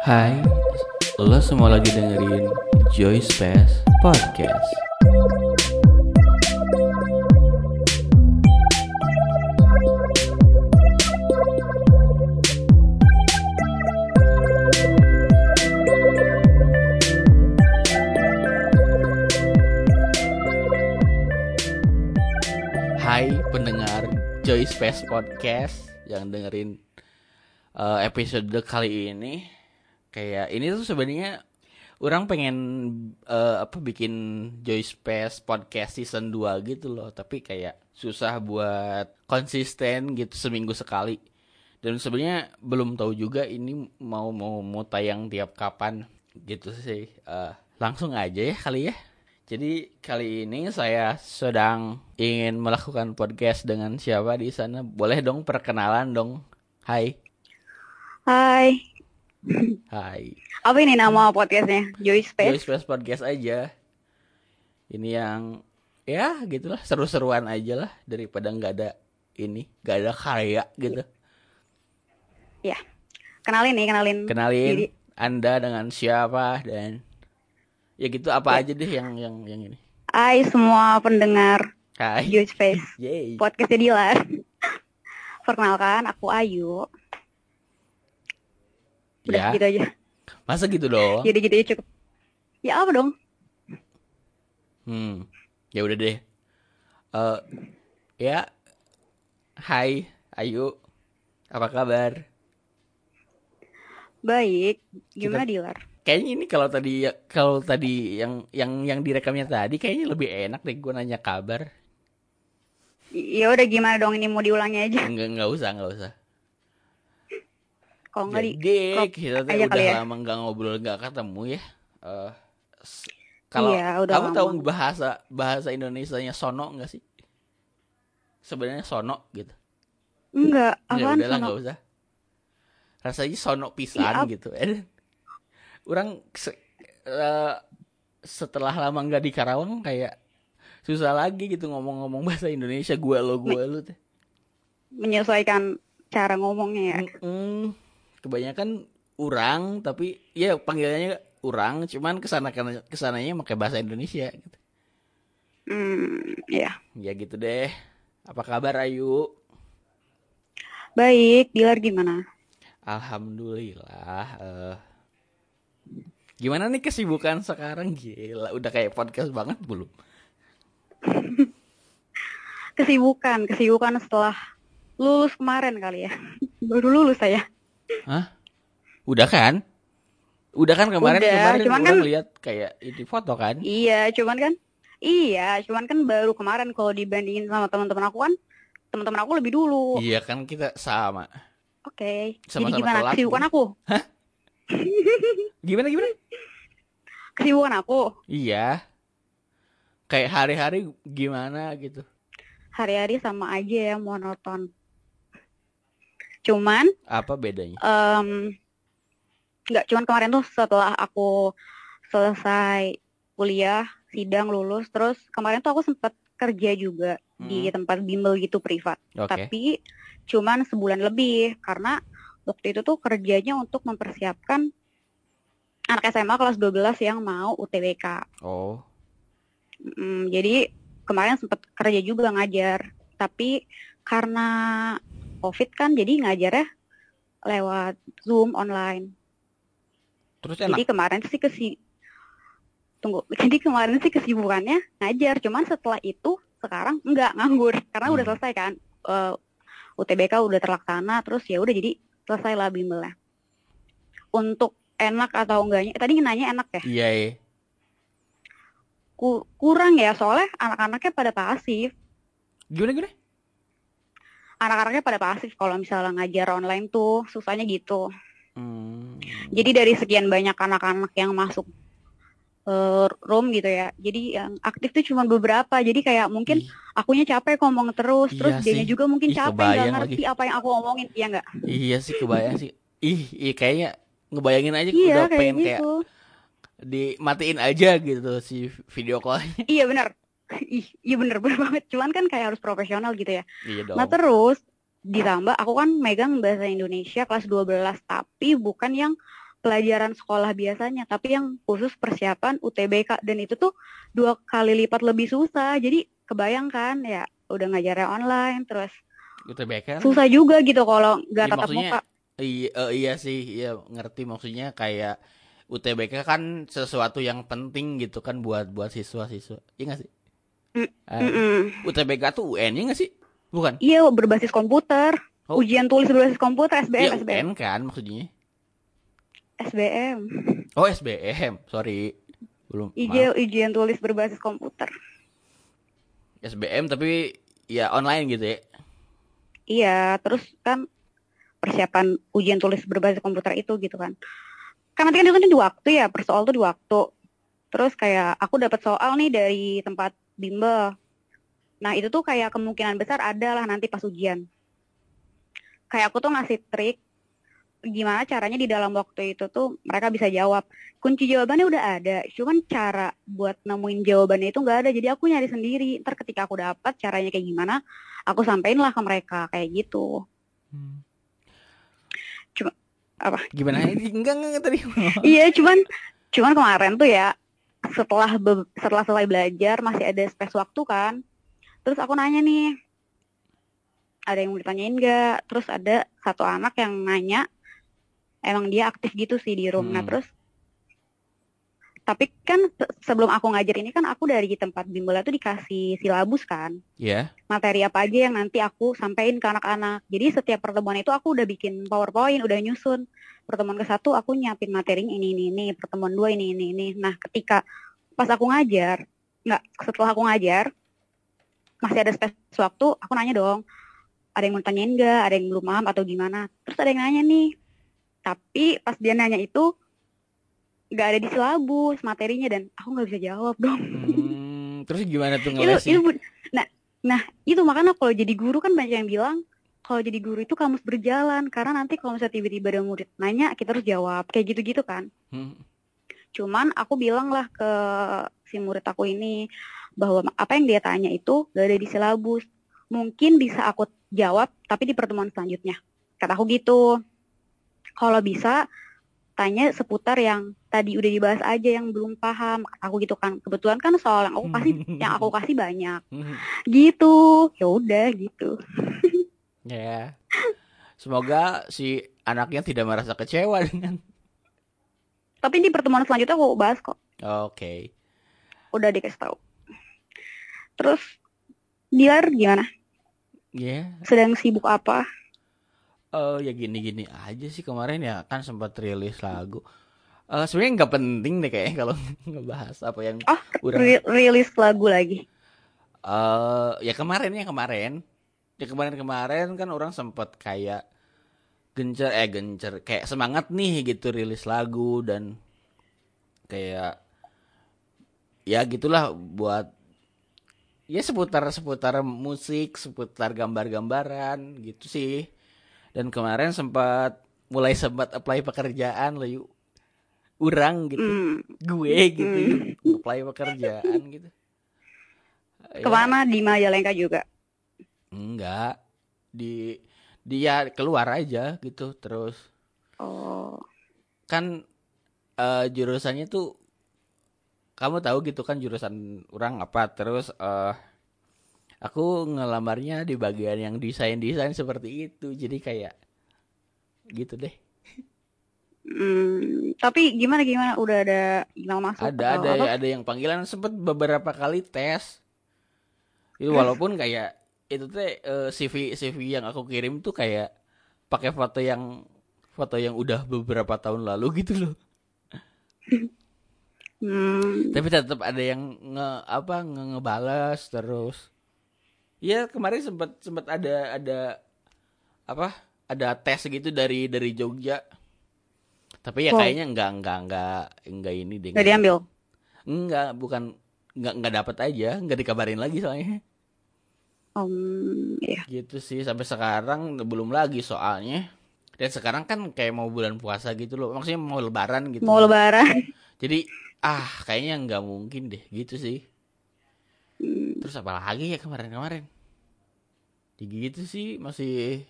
Hai, lo semua lagi dengerin Joy Space Podcast. Hai pendengar Joy Space Podcast yang dengerin uh, episode kali ini kayak ini tuh sebenarnya orang pengen uh, apa bikin Joy Space podcast season 2 gitu loh. Tapi kayak susah buat konsisten gitu seminggu sekali. Dan sebenarnya belum tahu juga ini mau mau mau tayang tiap kapan gitu sih. Uh, langsung aja ya kali ya. Jadi kali ini saya sedang ingin melakukan podcast dengan siapa di sana. Boleh dong perkenalan dong. Hai. Hai. Hai Apa ini nama podcastnya? Joy Space. Joy Space Podcast aja. Ini yang ya gitulah seru-seruan aja lah daripada nggak ada ini, nggak ada karya gitu. Ya. Kenalin nih, kenalin. Kenalin diri. Anda dengan siapa dan ya gitu apa aja deh yang yang yang ini. Hai semua pendengar Hai. Joy Space. Yay. Podcastnya Dilan. Perkenalkan, aku Ayu. Ya, Udah gitu aja. masa gitu dong? Jadi gitu aja cukup. Ya apa dong? Hmm. Ya udah deh. Eh ya. Hai, Ayu. Apa kabar? Baik. Gimana Dilar? Kayaknya ini kalau tadi kalau tadi yang yang yang direkamnya tadi kayaknya lebih enak deh gue nanya kabar. Ya udah gimana dong ini mau diulangi aja. Enggak enggak usah enggak usah. Kalau nggak di kita tuh udah kali ya. lama nggak ngobrol nggak ketemu ya. S- kalau Iya, kamu lama. tahu bahasa bahasa Indonesianya sono nggak sih? Sebenarnya sono gitu. enggak, Ya apaan udahlah sono? nggak usah. Rasanya sono pisan Iya, ap- gitu. Eh, Orang se- eh, setelah lama nggak di Karawang kayak susah lagi gitu ngomong-ngomong bahasa Indonesia gue lo gue lo teh. Menyesuaikan cara ngomongnya ya. Mm, kebanyakan urang tapi ya panggilannya urang cuman ke sana ke sananya pakai bahasa Indonesia gitu. Hmm, ya. Ya gitu deh. Apa kabar Ayu? Baik, Dilar gimana? Alhamdulillah. eh. gimana nih kesibukan sekarang? Gila, udah kayak podcast banget belum? Kesibukan, kesibukan setelah lulus kemarin kali ya. Baru lulus saya. Hah? Udah kan? Udah kan kemarin Udah, kemarin cuman kan- lihat kayak di foto kan? Iya, cuman kan iya, cuman kan baru kemarin kalau dibandingin sama teman-teman aku kan teman-teman aku lebih dulu. Iya kan kita sama. Oke. Jadi Sama-sama gimana telat, kesibukan Bu. aku? Gimana gimana? Kesibukan aku Iya. Kayak hari-hari gimana gitu. hari-hari sama aja ya monoton. Cuman Apa bedanya? em nggak cuman kemarin tuh setelah aku selesai kuliah, sidang lulus, terus kemarin tuh aku sempat kerja juga di Hmm, tempat bimbel gitu privat. Oke. tapi cuman sebulan lebih karena waktu itu tuh kerjanya untuk mempersiapkan anak SMA kelas 12 yang mau UTBK. Oh. Mm, jadi kemarin sempat kerja juga ngajar, tapi karena COVID kan jadi ngajarnya lewat Zoom online. Terus enak. Jadi kemarin sih kesi tunggu. Jadi kemarin sih kesibukannya ngajar, cuman setelah itu sekarang enggak nganggur karena udah Hmm. selesai kan. Eh, UTBK udah terlaksana, terus ya udah jadi selesai lah bimbelnya. Untuk enak atau enggaknya, tadi nanya enak ya? Iya, iya. Ku- kurang ya, soalnya anak-anaknya pada pasif. Gimana gimana? Anak-anaknya pada pasif kalau misalnya ngajar online tuh susahnya gitu. Hmm. Jadi dari sekian banyak anak-anak yang masuk eh, room gitu ya. Jadi yang aktif tuh cuma beberapa. Jadi kayak mungkin Ih, akunya capek ngomong terus, terus Iya dianya sih. juga mungkin Ih, capek nggak ngerti apa yang aku omongin, iya nggak? iya sih kebayang sih. Ih, iya kayaknya ngebayangin aja Iya udah kayak pengen kayak gitu. dimatiin aja gitu si video call-nya. Iya benar. Ih, iya bener bener banget. Cuman kan kayak harus profesional gitu ya. Iya dong. Nah terus ditambah aku kan megang bahasa Indonesia kelas 12 tapi bukan yang pelajaran sekolah biasanya, tapi yang khusus persiapan UTBK dan itu tuh dua kali lipat lebih susah. Jadi kebayangkan ya udah ngajarnya online terus UTBK kan susah juga gitu kalau nggak Iya, tatap muka. Iya, iya sih, iya ngerti maksudnya kayak UTBK kan sesuatu yang penting gitu kan buat buat siswa-siswa. Iya nggak sih? Mm, Eh, Mm-mm. UTBK tuh UN ya nggak sih? Bukan? Iya berbasis komputer, Oh. ujian tulis berbasis komputer Iya SBM SBM UN kan maksudnya. SBM. Oh SBM, sorry. Belum. maaf. Ujian tulis berbasis komputer. SBM tapi ya online gitu ya. Iya, terus kan persiapan ujian tulis berbasis komputer itu gitu kan. Kan nanti kan itu kan di waktu ya, per soal tuh di waktu. Terus kayak aku dapat soal nih dari tempat bimbel. Nah, itu tuh kayak kemungkinan besar ada lah nanti pas ujian. Kayak aku tuh ngasih trik gimana caranya di dalam waktu itu tuh mereka bisa jawab. Kunci jawabannya udah ada, cuman cara buat nemuin jawabannya itu nggak ada. Jadi aku nyari sendiri. Ntar ketika aku dapat caranya kayak gimana, aku sampein lah ke mereka kayak gitu. Hmm. Cuma- apa? Gimana? enggak enggak, enggak tadi. iya, cuman cuman kemarin tuh ya setelah be- setelah selesai belajar masih ada space waktu kan. Terus aku nanya nih, ada yang mau ditanyain nggak? Terus ada satu anak yang nanya, emang dia aktif gitu sih di room. Nah Hmm. terus, tapi kan se- sebelum aku ngajar ini kan aku dari tempat bimbel itu dikasih silabus kan. Ya. materi apa aja yang nanti aku sampaikan ke anak-anak. Jadi setiap pertemuan itu aku udah bikin PowerPoint, udah nyusun. Pertemuan ke satu aku nyiapin materi ini ini ini, pertemuan dua ini ini ini. Nah, ketika pas aku ngajar, nggak setelah aku ngajar, masih ada space waktu, aku nanya dong, ada yang mau tanyain nggak, ada yang belum paham atau gimana. Terus ada yang nanya nih, tapi pas dia nanya itu nggak ada di silabus materinya dan aku nggak bisa jawab dong. Hmm, terus gimana tuh itu ngelesnya? itu bu- nah nah itu makanya kalau jadi guru kan banyak yang bilang kalau jadi guru itu kamus berjalan karena nanti kalau misalnya tiba-tiba ada murid nanya kita harus jawab kayak gitu-gitu kan Hmm. cuman aku bilang lah ke si murid aku ini bahwa apa yang dia tanya itu gak ada di silabus mungkin bisa aku jawab tapi di pertemuan selanjutnya kata aku gitu kalau bisa tanya seputar yang tadi udah dibahas aja yang belum paham aku gitu kan kebetulan kan soal yang aku kasih yang aku kasih banyak gitu ya udah gitu Ya. Semoga si anaknya tidak merasa kecewa dengan. tapi di pertemuan selanjutnya aku bahas kok Oke. udah dikasih tahu terus Dilar gimana Ya. sedang sibuk apa Oh ya gini-gini aja sih kemarin ya kan sempat rilis lagu. Eh sebenarnya nggak penting deh kayaknya kalau ngebahas apa yang oh udah ri- rilis lagu lagi eh ya kemarin ya kemarin. Ya kemarin-kemarin kan orang sempat kayak gencer eh gencer kayak semangat nih gitu rilis lagu dan kayak ya gitulah buat ya seputar seputar musik seputar gambar-gambaran gitu sih dan kemarin sempat mulai sempat apply pekerjaan lah yuk. Urang gitu. Hmm. gue gitu yuk, apply pekerjaan gitu. Ya, ke mana? Di Majalengka juga? Enggak. Di dia keluar aja gitu terus. Oh. Kan eh, jurusannya tuh kamu tahu gitu kan jurusan orang apa terus eh aku ngelamarnya di bagian yang desain desain seperti itu. Jadi kayak gitu deh. Hmm, tapi gimana gimana? Udah ada email masuk ada atau ada apa? ada yang panggilan. Sempet beberapa kali tes. Itu walaupun kayak itu teh eh, CV CV yang aku kirim tuh kayak pakai foto yang foto yang udah beberapa tahun lalu gitu loh. Hmm, tapi tetap ada yang nge apa nge ngebales terus ya kemarin sempat sempat ada ada apa ada tes gitu dari dari Jogja. Tapi ya Wow. kayaknya enggak enggak enggak enggak ini deh nggak diambil? Enggak bukan enggak enggak dapat aja enggak dikabarin lagi soalnya. Um, ya gitu sih sampai sekarang belum lagi soalnya. Dan sekarang kan kayak mau bulan puasa gitu loh maksudnya mau lebaran gitu. Mau lebaran. Jadi ah kayaknya nggak mungkin deh gitu sih Terus apa lagi ya kemarin-kemarin? Ya gitu sih masih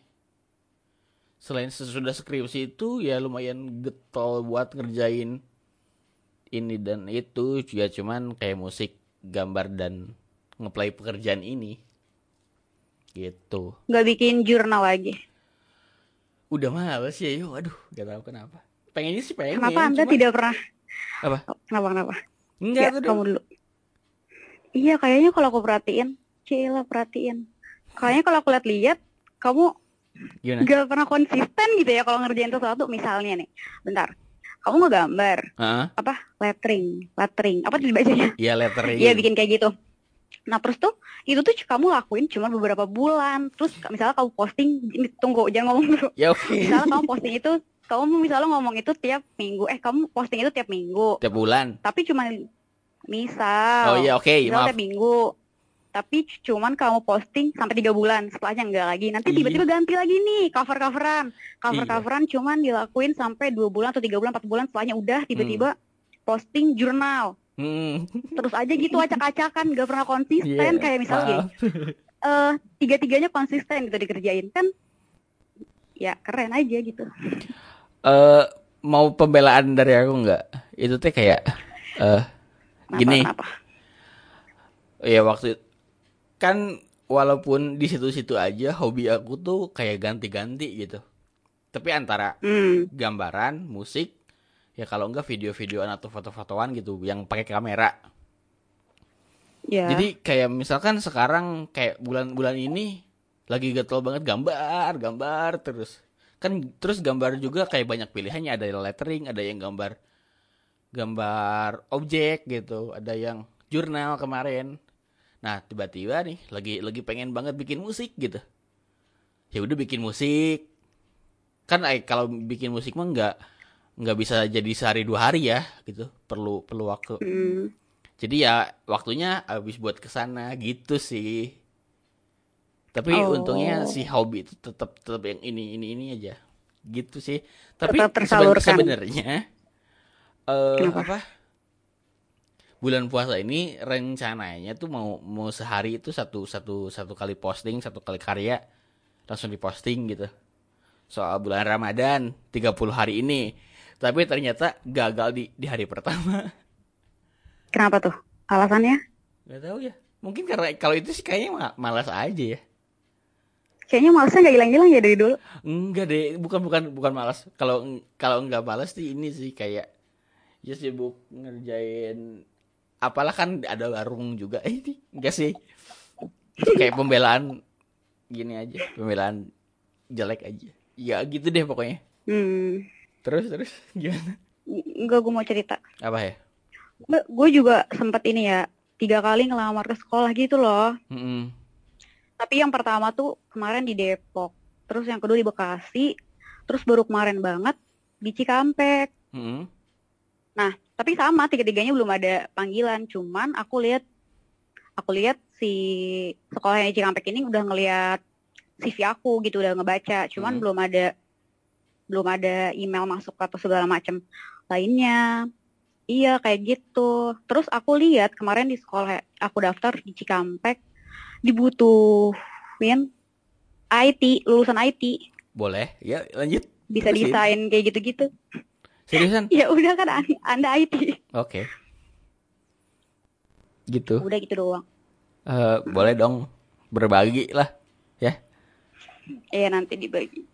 selain sesudah skripsi itu ya lumayan getol buat ngerjain ini dan itu ya cuman kayak musik gambar dan ngeplay pekerjaan ini gitu Nggak bikin jurnal lagi. udah males ya yuk aduh gak tahu kenapa pengennya sih pengen Kenapa Anda cuma- tidak pernah? Apa? Kenapa kenapa? enggak Ya, tuh kamu dulu. Iya, kayaknya kalau aku perhatiin, Cila perhatiin. Kayaknya kalau aku lihat-lihat, kamu gimana nggak pernah konsisten gitu ya kalau ngerjain sesuatu. Misalnya nih, bentar, kamu ngegambar, Heeh. apa lettering, lettering, apa dibacanya? iya lettering Iya bikin kayak gitu. Nah terus tuh itu tuh kamu lakuin cuma beberapa bulan. Terus misalnya kamu posting, tunggu jangan ngomong dulu. ya oke Misalnya kamu posting itu, kamu misalnya ngomong itu tiap minggu. Eh kamu posting itu tiap minggu. tiap bulan Tapi cuma misal. oh iya oke misal maaf minggu. Tapi cuman kamu posting sampai tiga bulan. Setelahnya enggak lagi. Nanti Iya. tiba-tiba ganti lagi nih cover-coveran. Cover-coveran cuman dilakuin sampai dua bulan atau tiga bulan, empat bulan. Setelahnya udah tiba-tiba posting jurnal. Hmm, Terus aja gitu acak-acakan, gak pernah konsisten. iya, Kayak misalnya maaf. eh tiga-tiganya konsisten gitu dikerjain kan ya keren aja gitu eh mau pembelaan dari aku nggak? Itu teh kayak eh Kenapa, gini, kenapa? ya waktu kan walaupun di situ-situ aja hobi aku tuh kayak ganti-ganti gitu. Tapi antara Hmm, gambaran, musik, ya kalau enggak video-videoan atau foto-fotoan gitu yang pakai kamera. ya Jadi kayak misalkan sekarang kayak bulan-bulan ini lagi gatel banget gambar, gambar terus. Kan terus gambar juga kayak banyak pilihannya, ada yang lettering, ada yang gambar gambar objek gitu, ada yang jurnal kemarin. Nah, tiba-tiba nih lagi lagi pengen banget bikin musik gitu. Ya udah bikin musik. Kan eh, kalau bikin musik mah nggak nggak bisa jadi sehari dua hari ya gitu. Perlu perlu waktu. hmm, Jadi ya waktunya habis buat ke sana gitu sih. Tapi Oh. untungnya si hobi itu tetap tetap yang ini ini ini aja. Gitu sih. Tapi Tetap seben- tersalurkan. sebenarnya Kenapa? apa? Bulan puasa ini rencananya tuh mau mau sehari itu satu satu satu kali posting, satu kali karya langsung diposting gitu. Soal bulan Ramadan 30 hari ini. Tapi ternyata gagal di di hari pertama. kenapa tuh alasannya Gak tahu ya. Mungkin karena kalau itu sih kayaknya ma- malas aja ya. kayaknya malesnya nggak hilang-hilang ya dari dulu Enggak deh, bukan bukan bukan malas. Kalau kalau enggak malas sih ini sih kayak ya sibuk ngerjain apalah kan ada warung juga. Eh ini enggak sih. Kayak pembelaan gini aja, pembelaan jelek aja. Ya gitu deh pokoknya. hmm, Terus terus gimana? nggak gue mau cerita Apa ya? gue juga sempet ini ya tiga kali ngelamar ke sekolah gitu loh Mm-mm. tapi yang pertama tuh kemarin di Depok terus yang kedua di Bekasi terus baru kemarin banget di Cikampek Mm-mm. tapi sama tiga-tiganya belum ada panggilan cuman aku lihat aku lihat si sekolah yang di Cikampek ini udah ngelihat CV aku gitu udah ngebaca cuman Hmm. belum ada belum ada email masuk atau segala macam lainnya iya kayak gitu terus aku lihat kemarin di sekolah aku daftar di Cikampek dibutuhin IT lulusan IT Boleh. Ya, lanjut. bisa Terusin. desain kayak gitu-gitu Seriusan? ya udah kan an- anda IT Oke. Gitu. udah gitu doang Eh, boleh dong berbagi lah ya. Iya nanti dibagi.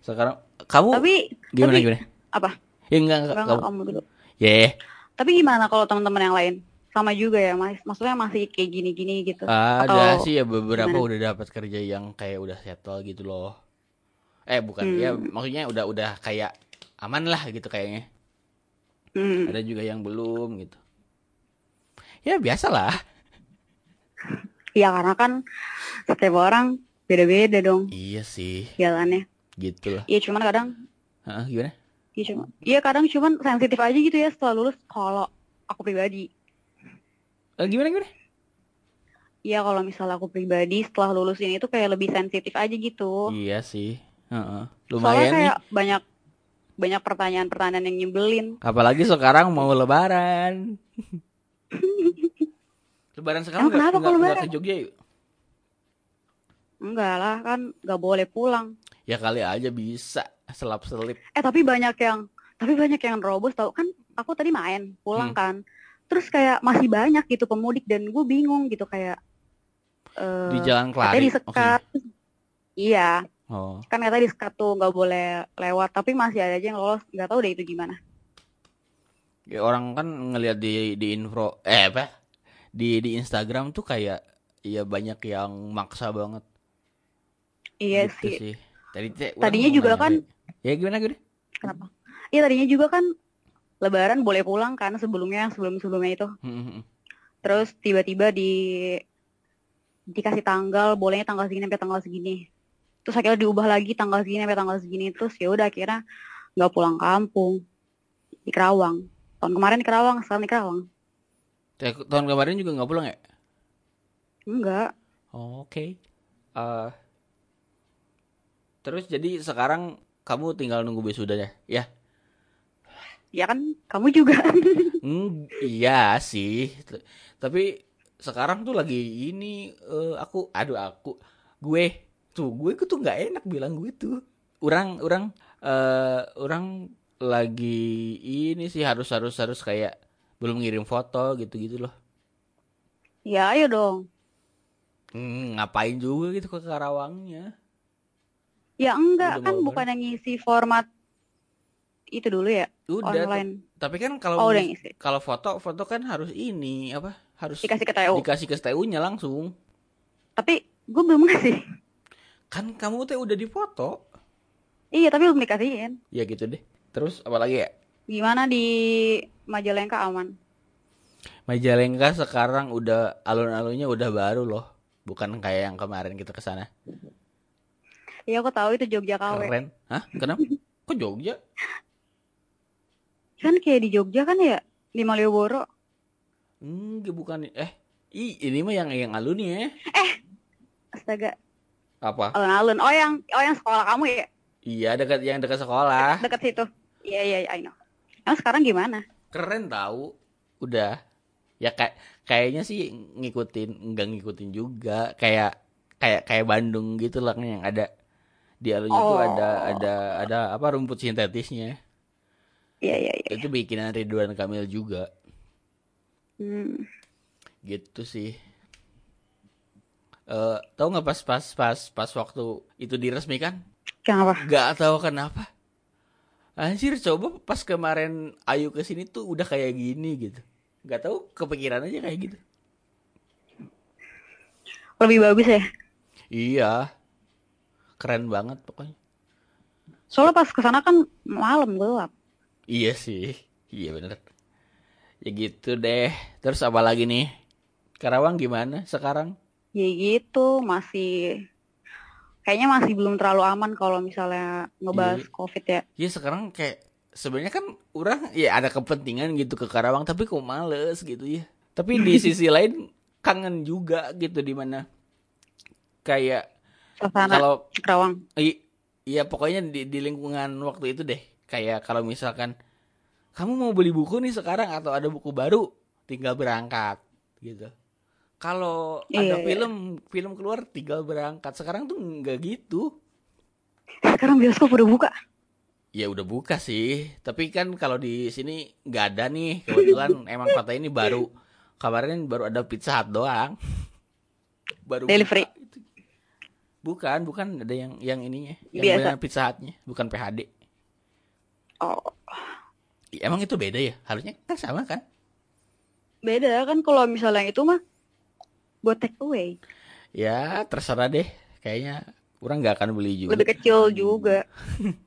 Sekarang kamu Tapi gimana tapi, gimana? apa? Ya enggak enggak Enggak, kamu. kamu dulu. Ya, Tapi gimana kalau teman-teman yang lain? Sama juga ya, Mas. Maksudnya masih kayak gini-gini gitu. ada Atau sih ya beberapa gimana? udah dapat kerja yang kayak udah settle gitu loh. Eh bukan Hmm. ya maksudnya udah udah kayak aman lah gitu kayaknya. Hmm, Ada juga yang belum gitu. Ya biasalah. Iya karena kan setiap orang beda-beda dong Iya sih, jalannya. gitu lah. Iya cuman kadang, Hah, gimana? iya cuma, iya kadang cuman sensitif aja gitu ya setelah lulus. Kalau aku pribadi, Eh, gimana gimana? iya kalau misalnya aku pribadi setelah lulus ini tuh kayak lebih sensitif aja gitu. Iya sih. Heeh. Soalnya Lumayan nih. kayak banyak banyak pertanyaan-pertanyaan yang nyebelin. Apalagi sekarang mau lebaran. lebaran sekarang Emang kenapa nggak lebaran? ke Jogja yuk? Enggak lah, kan nggak boleh pulang. Ya kali aja bisa selap selip. Eh tapi banyak yang tapi banyak yang robos tau kan aku tadi main pulang Hmm. kan. Terus kayak masih banyak gitu pemudik dan gue bingung gitu kayak eh Di jalan katanya Kelari. disekat. Iya, Oh. kan katanya disekat tuh nggak boleh lewat tapi masih ada aja yang lolos nggak tahu deh itu gimana. Ya, orang kan ngelihat di di info eh apa? Di di Instagram tuh kayak ya banyak yang maksa banget. Iya Gitu sih. Tadi teh orang Tadinya juga kan Ya gimana gue? kenapa? Iya tadinya juga kan Lebaran boleh pulang kan sebelumnya sebelum sebelumnya itu. Hmm, Terus tiba-tiba di dikasih tanggal, bolehnya tanggal segini sampai tanggal segini. Terus akhirnya diubah lagi tanggal segini sampai tanggal segini. Terus ya udah akhirnya nggak pulang kampung di Kerawang. Tahun kemarin di Kerawang, sekarang di Kerawang. Tahun kemarin juga nggak pulang ya? Enggak. Oh, Oke. Eh, terus jadi sekarang kamu tinggal nunggu wisuda ya? Ya. Ya kan kamu juga. Hmm, iya sih. T- Tapi sekarang tuh lagi ini eh, aku aduh aku gue tuh gue tuh nggak enak bilang gue tuh. Orang orang eh orang lagi ini sih harus harus harus kayak belum ngirim foto gitu-gitu loh. ya ayo dong. Hmm, ngapain juga gitu ke Karawangnya? Ya enggak Udah kan bukan yang ngisi format itu dulu ya Udah, online. tapi kan kalau Oh kalau foto foto kan harus ini apa? Harus Dikasih ke TU. dikasih ke STU-nya langsung. Tapi gue belum ngasih. Kan kamu teh udah difoto. Iya tapi belum dikasihin. Ya gitu deh. Terus apa lagi ya? Gimana di Majalengka aman? Majalengka sekarang udah alun-alunnya udah baru loh. Bukan kayak yang kemarin kita ke sana. Iya aku tahu itu Jogja KW. Keren. Hah? Kenapa? Kok Jogja? Kan kayak di Jogja kan ya di Malioboro. Enggak bukan eh Ih, ini mah yang yang alunnya. Astaga, Apa? alun-alun. Oh yang oh yang sekolah kamu ya Iya, dekat yang dekat sekolah. dekat situ. Iya iya iya, I know. Emang sekarang gimana? Keren tahu. Udah. Ya kayak kayaknya sih ngikutin, enggak ngikutin juga. Kayak kayak kayak Bandung gitu lah yang ada di alunnya tuh Oh. ada ada ada apa rumput sintetisnya. Iya iya iya. Itu bikinan Ridwan Kamil juga. Hmm. Gitu sih. Eh, tahu nggak pas pas pas pas waktu itu diresmikan? Kenapa? Gak tahu kenapa. Anjir, coba pas kemarin Ayu ke sini tuh udah kayak gini gitu. Gak tahu kepikiran aja kayak gitu. Lebih bagus ya. Iya. Keren banget pokoknya. Soalnya pas ke sana kan malam gelap. Iya sih. Iya bener. Ya gitu deh. Terus apa lagi nih? Karawang gimana sekarang? Ya gitu, masih kayaknya masih belum terlalu aman kalau misalnya ngebahas Iya. COVID ya. Ya sekarang kayak sebenarnya kan orang ya ada kepentingan gitu ke Karawang tapi kok males gitu ya. Tapi di sisi lain kangen juga gitu di mana kayak kalau Kerawang. i- iya pokoknya di, di lingkungan waktu itu deh kayak kalau misalkan kamu mau beli buku nih sekarang atau ada buku baru tinggal berangkat gitu. Kalau ada Iya, iya. film film keluar tinggal berangkat. Sekarang tuh nggak gitu. Sekarang bioskop udah buka. Ya udah buka sih, tapi kan kalau di sini nggak ada nih. Kebetulan emang kota ini baru kemarin baru ada Pizza Hut doang. Baru Delivery. buka. Bukan, bukan ada yang yang ininya, yang Biasa. Pizza Hutnya, bukan PHD. Oh, Ya, Emang itu beda ya? Harusnya kan sama kan? beda kan kalau misalnya itu mah buat take away. Ya terserah deh. Kayaknya orang nggak akan beli juga. Lebih kecil juga.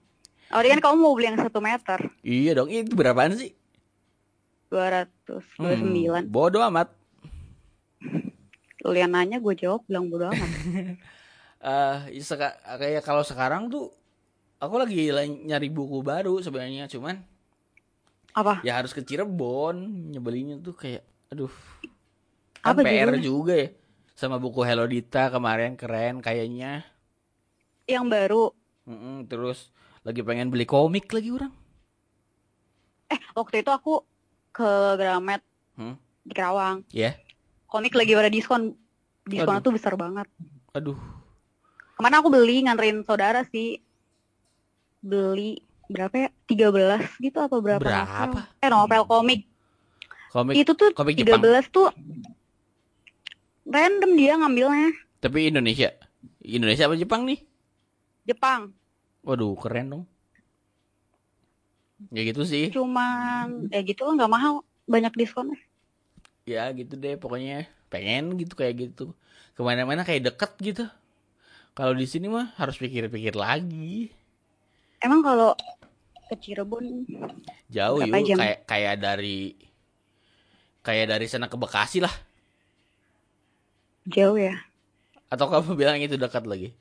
Oh, kan kamu mau beli yang satu meter, Iya dong. Itu berapaan sih? 200, Hmm, 29. bodoh amat. Lu yang nanya gue jawab bilang bodo amat. eh ya seka- kayak kalau sekarang tuh aku lagi la- nyari buku baru sebenarnya cuman Apa? ya harus ke Cirebon nyebelinnya tuh kayak aduh kan Apa PR judulnya? juga ya sama buku Hello Dita kemarin keren kayaknya Yang baru. Mm-mm, terus lagi pengen beli komik lagi orang Eh, waktu itu aku ke Gramet Hmm? di Kerawang. ya Komik lagi pada diskon. Diskonnya Aduh. tuh besar banget. aduh Kemarin aku beli nganterin saudara sih. Beli berapa ya? 13 gitu apa berapa? Berapa? novel? Eh novel komik. Komik Itu tuh komik 13 Jepang. tuh random dia ngambilnya. Tapi Indonesia. Indonesia apa Jepang nih? Jepang. Waduh, keren dong. Ya gitu sih. Cuman ya gitu nggak mahal. Banyak diskonnya. Ya gitu deh pokoknya. Pengen gitu kayak gitu. Ke mana-mana kayak deket gitu. Kalau di sini mah harus pikir-pikir lagi. Emang kalau ke Cirebon Jauh yuk jam? kayak kayak dari kayak dari sana ke Bekasi lah. Jauh ya? Atau kamu bilang itu dekat lagi?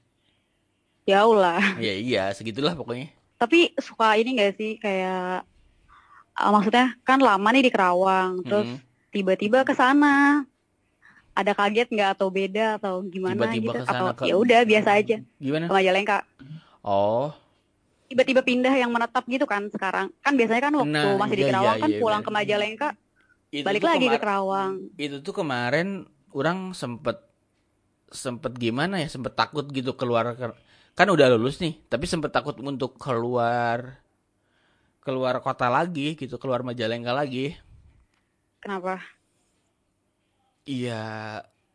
Jauh lah. ya iya, segitulah pokoknya. Tapi suka ini gak sih kayak ah, maksudnya kan lama nih di Kerawang, terus Mm. tiba-tiba ke sana. Ada kaget nggak atau beda atau gimana Tiba-tiba gitu? Atau ke- ya udah biasa aja Gimana? ke Majalengka. Oh, Tiba-tiba pindah yang menetap gitu kan sekarang. Kan biasanya kan waktu Nah, masih di iya, Kerawang iya, kan iya, pulang benar. ke Majalengka, itu balik lagi ke Kerawang. itu tuh kemarin orang sempet sempet gimana ya sempet takut gitu keluar ke- kan udah lulus nih tapi sempet takut untuk keluar keluar kota lagi gitu keluar Majalengka lagi. Kenapa? iya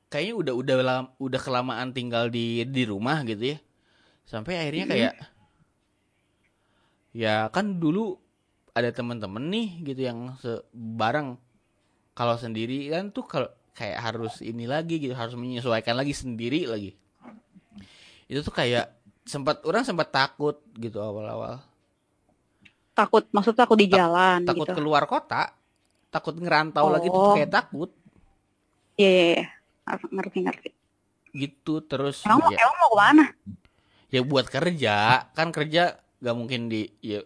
kayaknya udah udah lam- udah kelamaan tinggal di di rumah gitu ya. Sampai akhirnya kayak ya kan dulu ada teman-teman nih gitu yang bareng. Kalau sendiri kan tuh kalau kayak harus ini lagi gitu harus menyesuaikan lagi sendiri lagi itu tuh kayak sempat orang sempat takut gitu awal-awal Takut, maksud takut di jalan takut gitu. keluar kota takut ngerantau lagi tuh Oh. kayak takut Iya, iya, iya. Ngerti, ngerti. gitu terus Emang, ya, emang mau ke mana? ya buat kerja kan kerja gak mungkin di ya,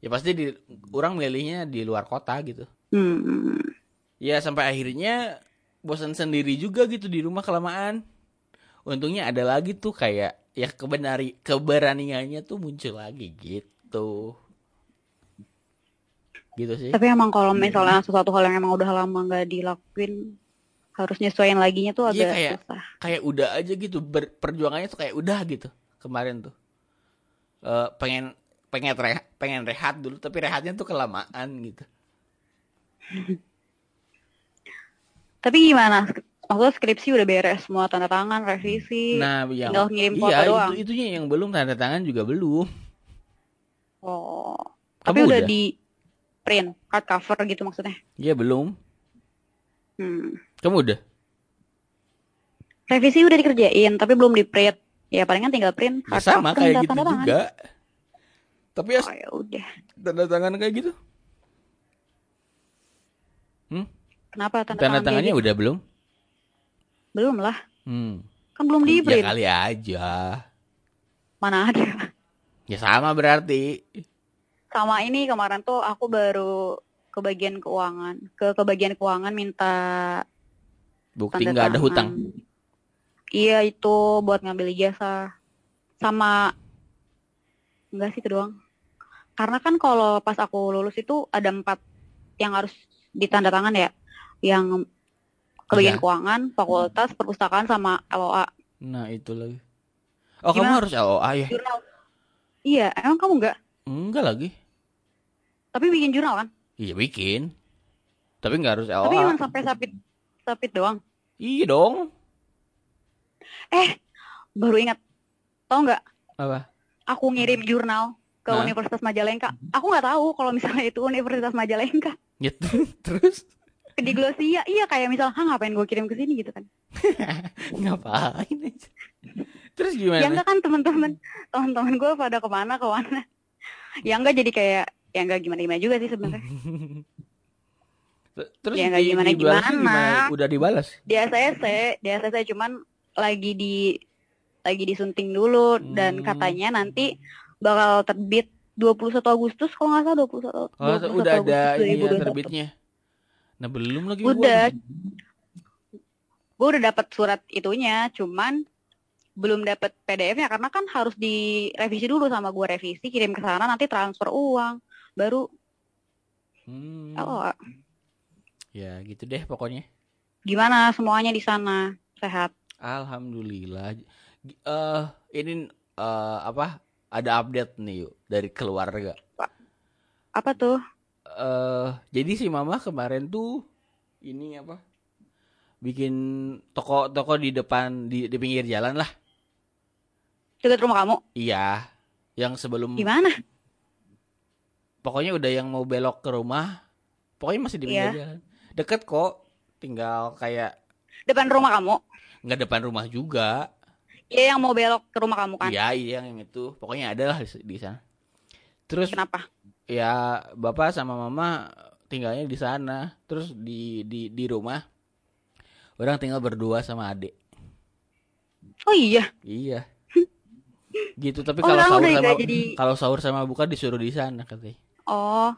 ya pasti di orang milihnya di luar kota gitu Hmm. Ya sampai akhirnya bosan sendiri juga gitu di rumah kelamaan. Untungnya ada lagi tuh kayak ya kebenari keberaniannya tuh muncul lagi gitu. Gitu sih. Tapi emang kalau misalnya sesuatu hal yang emang udah lama nggak dilakuin, harus nyesuaiin laginya tuh Iya, agak kayak- susah. kayak udah aja gitu ber- perjuangannya tuh kayak udah gitu kemarin tuh. Eh, pengen pengen rehat pengen rehat dulu tapi rehatnya tuh kelamaan gitu Tapi gimana? Maksudnya skripsi udah beres semua tanda tangan, revisi. nah yang tinggal ngirim foto iya doang. itu itunya yang belum tanda tangan juga belum Oh. Kamu Tapi udah udah? di print, hard cover gitu maksudnya. Iya belum Hmm. kamu udah Revisi udah dikerjain, tapi belum di print. Ya palingan tinggal print, ya hard sama cover, kayak gitu tanda tangan. juga tapi ya Oh ya udah. tanda tangan kayak gitu Kenapa tanda, tanda tangan tangannya udah belum Belum lah. hmm. Kan belum di ya kali aja Mana ada. ya sama berarti Sama ini kemarin tuh aku baru ke bagian keuangan. Ke ke bagian keuangan minta bukti nggak ada hutang Iya itu buat ngambil ijazah. Sama enggak sih itu doang. Karena kan kalau pas aku lulus itu ada empat yang harus ditanda tangan ya. Yang ke bagian Iya. keuangan, fakultas, perpustakaan sama LOA. nah itu lagi oh kamu Gimana? harus LOA ya Jurnal. Iya, emang kamu enggak? enggak lagi Tapi bikin jurnal kan? iya bikin tapi nggak harus Tapi LOA cuma sampai sapit sapit doang. iya dong Eh, baru ingat. Tahu nggak? apa Aku ngirim jurnal ke Hah? Universitas Majalengka. Aku nggak tahu kalau misalnya itu Universitas Majalengka. Ya, terus Di Glosia, iya kayak misal, "Hah, ngapain gue kirim ke sini gitu kan?" ngapain aja terus Ya gimana enggak kan teman-teman, teman-teman gue pada ke mana ke mana. Ya enggak jadi kayak ya enggak gimana-gimana juga sih sebenarnya. terus Ya, nggak di- gimana-gimana. dibalasnya udah dibalas Di ACC, di ACC cuman lagi di lagi disunting dulu dan Hmm. katanya nanti bakal terbit 21 Agustus kalau nggak salah 21 oh 21 udah ada Agustus ya, 2021. terbitnya nah belum lagi gua. Udah. Gue udah dapat surat itunya, cuman belum dapat PDF-nya karena kan harus direvisi dulu sama gue revisi, kirim ke sana nanti transfer uang, baru Hmm, oh, ya gitu deh pokoknya gimana semuanya di sana sehat. alhamdulillah eh ini eh apa? Ada update nih yuk dari keluarga. Apa tuh? Eh jadi si mama kemarin tuh ini apa? Bikin toko-toko di depan di, di pinggir jalan lah. Dekat rumah kamu? Iya. Yang sebelum Gimana? pokoknya udah yang mau belok ke rumah. Pokoknya masih di pinggir Iya. jalan. Deket kok. Tinggal kayak Depan rumah kamu? nggak depan rumah juga. Iya yang mau belok ke rumah kamu kan? Iya, iya yang itu. Pokoknya ada lah di, di sana. Terus Kenapa? Ya bapak sama mama tinggalnya di sana. Terus di di di rumah orang tinggal berdua sama adik. Oh iya. Iya. Gitu, tapi Oh, kalau sahur udah sama jadi- kalau sahur sama buka disuruh di sana katanya. Oh.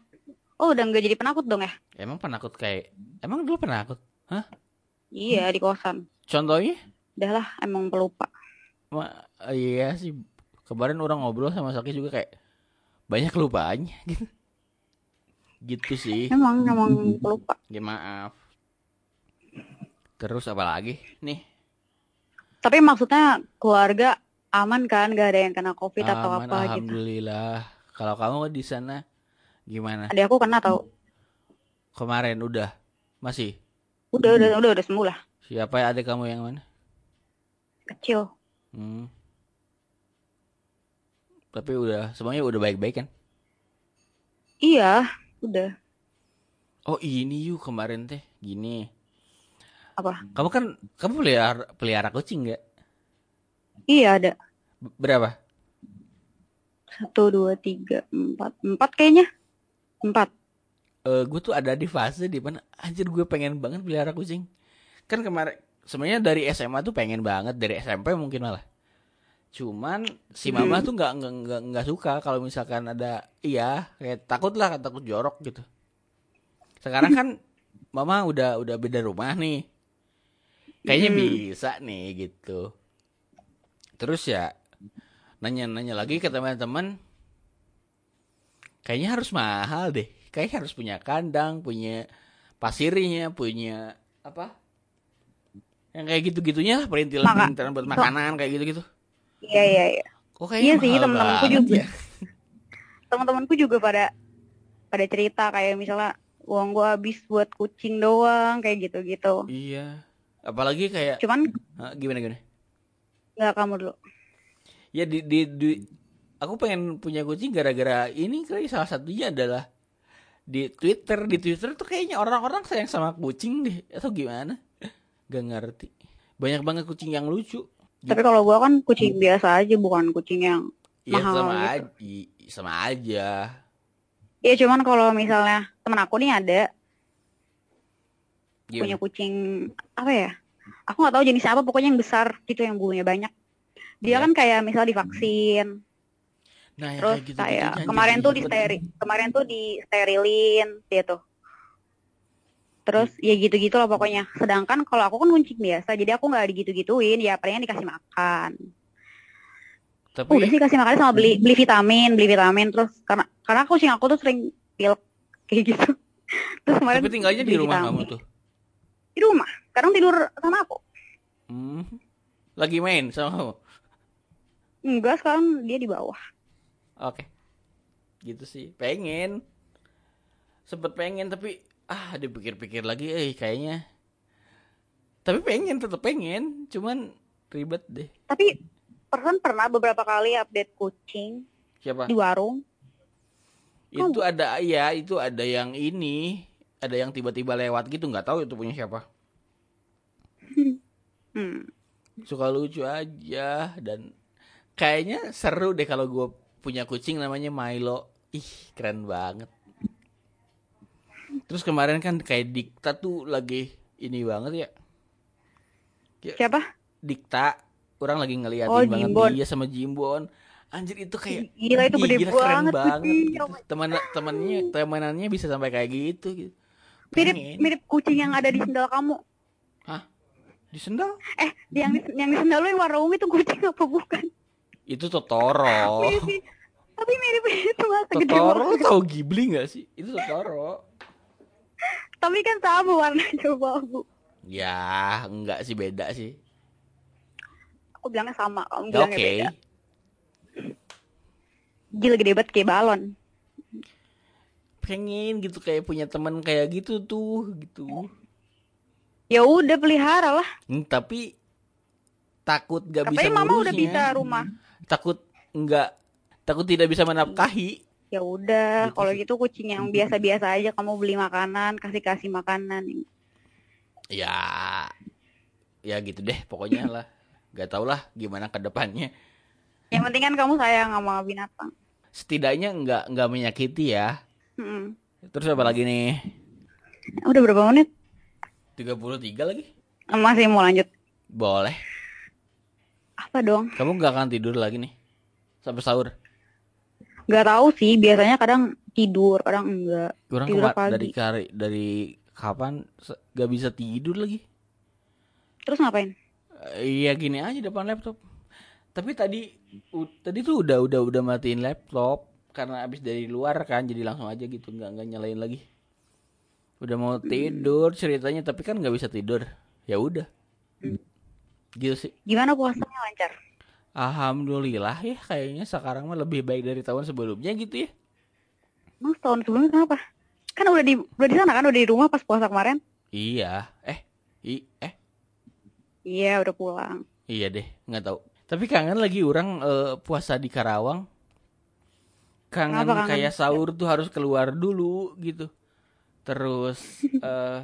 Oh udah nggak jadi penakut dong ya? Emang penakut kayak emang dulu penakut? Iya di kosan. Contohnya? Udah lah emang pelupa. Ma, iya sih. Kemarin orang ngobrol sama Saki juga kayak banyak lupaannya gitu. Gitu sih. Emang emang pelupa. Ya maaf. Terus apa lagi? Nih, Tapi maksudnya keluarga aman kan? Gak ada yang kena covid atau aman apa gitu? alhamdulillah. Kalau kamu di sana gimana? Adik aku kena tau. Kemarin udah masih Udah udah udah udah sembuh lah. siapa ya adik kamu yang mana? Kecil. Hmm. Tapi udah semuanya udah baik-baik kan? Iya. Udah. Oh ini yuk kemarin teh gini. Apa? Kamu kan kamu pelihara pelihara kucing nggak? Iya ada. Berapa? Satu dua tiga empat empat kayaknya. Empat. Eh gue tuh ada di fase di mana anjir gue pengen banget pelihara kucing. Kan kemarin sebenarnya dari SMA tuh pengen banget dari SMP mungkin malah. Cuman si mama tuh nggak nggak nggak suka kalau misalkan ada iya kayak takut lah takut jorok gitu. Sekarang kan mama udah udah beda rumah nih. Kayaknya Hmm. bisa nih gitu. Terus ya nanya-nanya lagi ke teman-teman kayaknya harus mahal deh. Kayaknya harus punya kandang, punya pasirnya, punya apa? Yang kayak gitu-gitunya lah, perintilan-perintilan buat makanan kayak gitu-gitu. Iya iya iya. Kok Iya sih, banget juga. ya? Teman-temanku juga pada pada cerita kayak misalnya uang gua habis buat kucing doang kayak gitu-gitu. Iya. Apalagi kayak Cuman gimana gimana? nggak kamu dulu. Ya di, di, di- aku pengen punya kucing gara-gara ini kali salah satunya adalah di Twitter di Twitter tuh kayaknya orang-orang sayang sama kucing deh atau gimana? Gak ngerti. Banyak banget kucing yang lucu. Tapi kalau gua kan kucing biasa aja bukan kucing yang Ya Mahal sama gitu. aja, sama aja. Ya cuman kalau misalnya temen aku nih ada Gimana? punya kucing apa ya? Aku nggak tahu jenisnya apa, pokoknya yang besar gitu yang bulunya banyak. Dia Iya. kan kayak misal divaksin, Nah, yang terus kayak gitu kayak kemarin tuh di steri, kemarin tuh di sterilin dia tuh. Terus ya gitu-gitu lah pokoknya. Sedangkan kalau aku kan kucing biasa, jadi aku nggak digitu-gituin, ya palingan dikasih makan. Tapi Udah sih kasih makan sama beli beli vitamin, beli vitamin terus karena karena kucing aku tuh sering pilek kayak gitu. Terus kemarin tapi tinggalnya di rumah vitamin. kamu tuh. Di rumah. Sekarang tidur sama aku. Hmm. Lagi main sama kamu. Enggak, sekarang dia di bawah. Oke. Gitu sih. Pengen. Sempet pengen tapi ah dipikir-pikir lagi eh kayaknya. Tapi pengen tetap pengen, cuman ribet deh. Tapi Persen pernah beberapa kali update kucing Siapa? di warung. Itu ada ya, itu ada yang ini, ada yang tiba-tiba lewat gitu nggak tahu itu punya siapa. Hmm. Suka lucu aja dan kayaknya seru deh kalau gue punya kucing namanya Milo. Ih, keren banget. Terus kemarin kan kayak Dikta tuh lagi ini banget ya. Siapa? Dikta orang lagi ngeliatin Oh, banget Jimbon. dia sama Jimbon. Anjir itu kayak Gila itu gede gila, keren banget. banget. kucing. gitu. Teman temannya temanannya bisa sampai kayak gitu gitu. Mirip Pengen. mirip kucing yang ada di sendal kamu. Di sendal? Eh, yang di, yang di sendal lu yang warna ungu itu kucing apa bukan? Itu Totoro. Mirip Tapi mirip itu gede Totoro lo banget. tau Ghibli gak sih? Itu Totoro. Tapi kan sama warnanya babu. Ya, enggak sih beda sih. Aku bilangnya sama, kamu Ya, bilangnya Oke. beda. Gila gede banget kayak balon. Pengen gitu kayak punya teman kayak gitu tuh gitu. Ya udah pelihara lah. Hmm, tapi takut gak bisa Katanya mama udah ngurusnya. bisa rumah. Takut nggak takut tidak bisa menafkahi. Ya udah, Gitu kalau gitu kucing yang biasa-biasa aja kamu beli makanan, kasih-kasih makanan. Ya ya gitu deh pokoknya lah. Gak tau lah gimana ke depannya. Yang penting kan kamu sayang sama binatang. Setidaknya nggak nggak menyakiti ya. Mm-mm. Terus apa lagi nih? Udah berapa menit? 33 lagi? Masih mau lanjut. Boleh. Apa dong? Kamu nggak akan tidur lagi nih sampai sahur. Gak tahu sih, biasanya kadang tidur, kadang enggak. Kurang Tidur pagi. dari kari dari kapan se- gak bisa tidur lagi? Terus ngapain? Eh, Iya gini aja depan laptop. Tapi tadi u- tadi tuh udah udah udah matiin laptop karena abis dari luar kan jadi langsung aja gitu nggak nggak nyalain lagi. Udah mau tidur ceritanya tapi kan nggak bisa tidur. Ya udah. Gitu sih. Gimana puasanya lancar? Alhamdulillah ya kayaknya sekarang mah lebih baik dari tahun sebelumnya gitu ya. Emang setahun sebelumnya kenapa? Kan udah di udah di sana kan, udah di rumah pas puasa kemarin. Iya. Eh. I eh Iya, udah pulang. Iya deh, nggak tahu. Tapi kangen lagi orang eh, puasa di Karawang. Kangen Kenapa kangen? kayak sahur tuh harus keluar dulu gitu. Terus eh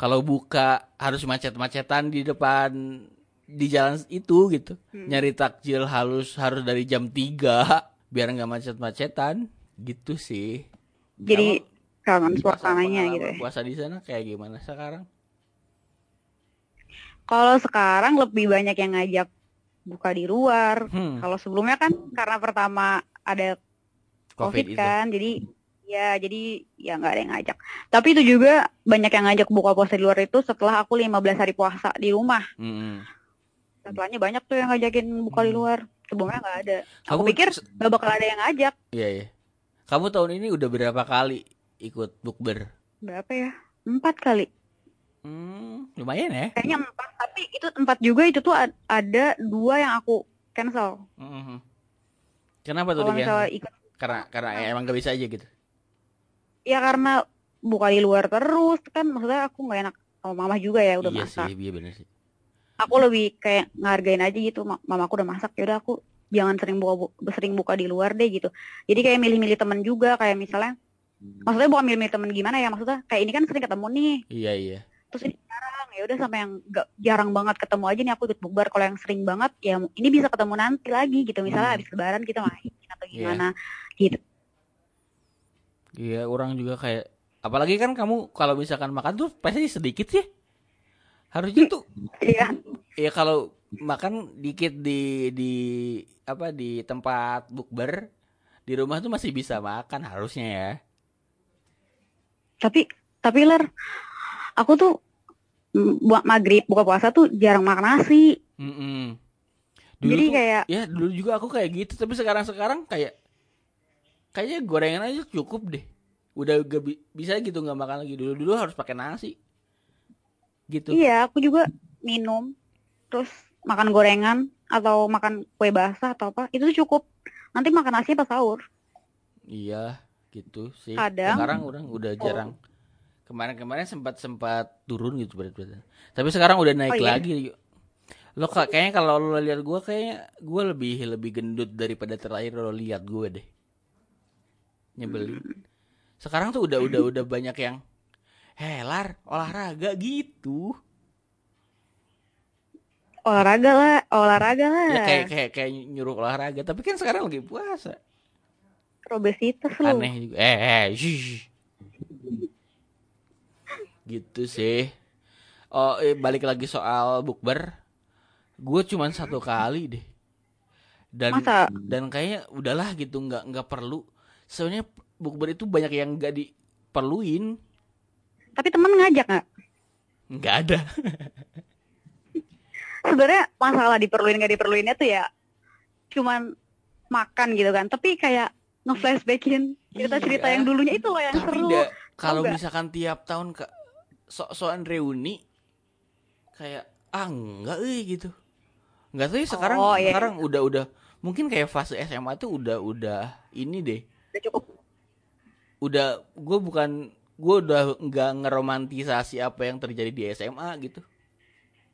kalau buka harus macet-macetan di depan di jalan itu gitu. Hmm. Nyari takjil harus harus dari jam 3 biar nggak macet-macetan gitu sih. Jadi kangen suasananya gitu ya. Puasa di sana kayak gimana sekarang? Kalau sekarang lebih banyak yang ngajak buka di luar. Hmm, Kalau sebelumnya kan karena pertama ada Covid, COVID, itu. kan, jadi ya jadi ya nggak ada yang ngajak. Tapi itu juga banyak yang ngajak buka puasa di luar itu setelah aku 15 hari puasa di rumah. Mm-mm. Setelahnya banyak tuh yang ngajakin buka di Hmm. luar. Sebelumnya nggak ada. Aku Kamu pikir nggak bakal ada yang ngajak. Iya iya. Kamu tahun ini udah berapa kali ikut bukber? Berapa ya? Empat kali. Hmm, lumayan ya. Kayaknya empat. Tapi itu empat juga itu tuh ad- ada dua yang aku cancel. Mhm. Kenapa tuh Kalau di misalnya ikut Karena karena emang gak bisa aja gitu. ya karena buka di luar terus kan maksudnya aku nggak enak sama mama juga ya udah iya masak. sih, iya bener sih. Aku lebih kayak ngargain aja gitu ma- mamaku udah masak ya udah aku jangan sering buka bu- sering buka di luar deh gitu. Jadi kayak milih-milih temen juga kayak misalnya maksudnya bukan milih-milih temen gimana ya maksudnya kayak ini kan sering ketemu nih Iya iya. terus ini jarang ya udah sampai yang gak jarang banget ketemu aja nih aku ikut bukber kalau yang sering banget ya ini bisa ketemu nanti lagi gitu misalnya Hmm. habis lebaran kita main atau Iya. gimana gitu Iya, orang juga kayak apalagi kan kamu kalau misalkan makan tuh pasti sedikit sih. Harusnya tuh iya. Ya kalau makan dikit di di apa di tempat bukber di rumah tuh masih bisa makan harusnya ya. tapi tapi ler aku tuh mm, buat maghrib buka puasa tuh jarang makan nasi. Mm-mm. Dulu jadi tuh, kayak ya dulu juga aku kayak gitu tapi sekarang sekarang kayak kayaknya gorengan aja cukup deh. Udah gak bi- bisa gitu nggak makan lagi. Dulu dulu harus pakai nasi gitu. Iya aku juga minum terus makan gorengan atau makan kue basah atau apa itu cukup. Nanti makan nasi pas sahur? Iya gitu sih. Kadang- sekarang orang udah jarang. Kemarin-kemarin sempat sempat turun gitu berat berat tapi sekarang udah naik Oh, iya? lagi. Lo ka- kayaknya kalau lo lihat gue kayaknya gue lebih lebih gendut daripada terakhir lo lihat gue deh. Nyebelin. Sekarang tuh udah udah udah banyak yang helar olahraga gitu. Olahraga lah olahraga lah. Ya kayak kayak kayak nyuruh olahraga. Tapi kan sekarang lagi puasa. Obesitas lu. Aneh juga. Eh eh shh. gitu sih. Oh eh, balik lagi soal bukber. Gue cuman satu kali deh. Dan Masa? dan kayaknya udahlah gitu nggak nggak perlu. Soalnya bukber itu banyak yang nggak diperluin tapi temen ngajak nggak nggak ada sebenarnya masalah diperluin nggak diperluinnya tuh ya cuman makan gitu kan tapi kayak nge-flashbackin cerita-cerita Iya. yang dulunya itu loh yang tapi seru da- kalau misalkan tiap tahun ke sok-sokan reuni kayak ah enggak eh gitu nggak tahu ya sekarang Oh, iya. sekarang udah udah mungkin kayak fase SMA tuh udah udah ini deh Udah cukup. udah gue bukan gue udah nggak ngeromantisasi apa yang terjadi di SMA gitu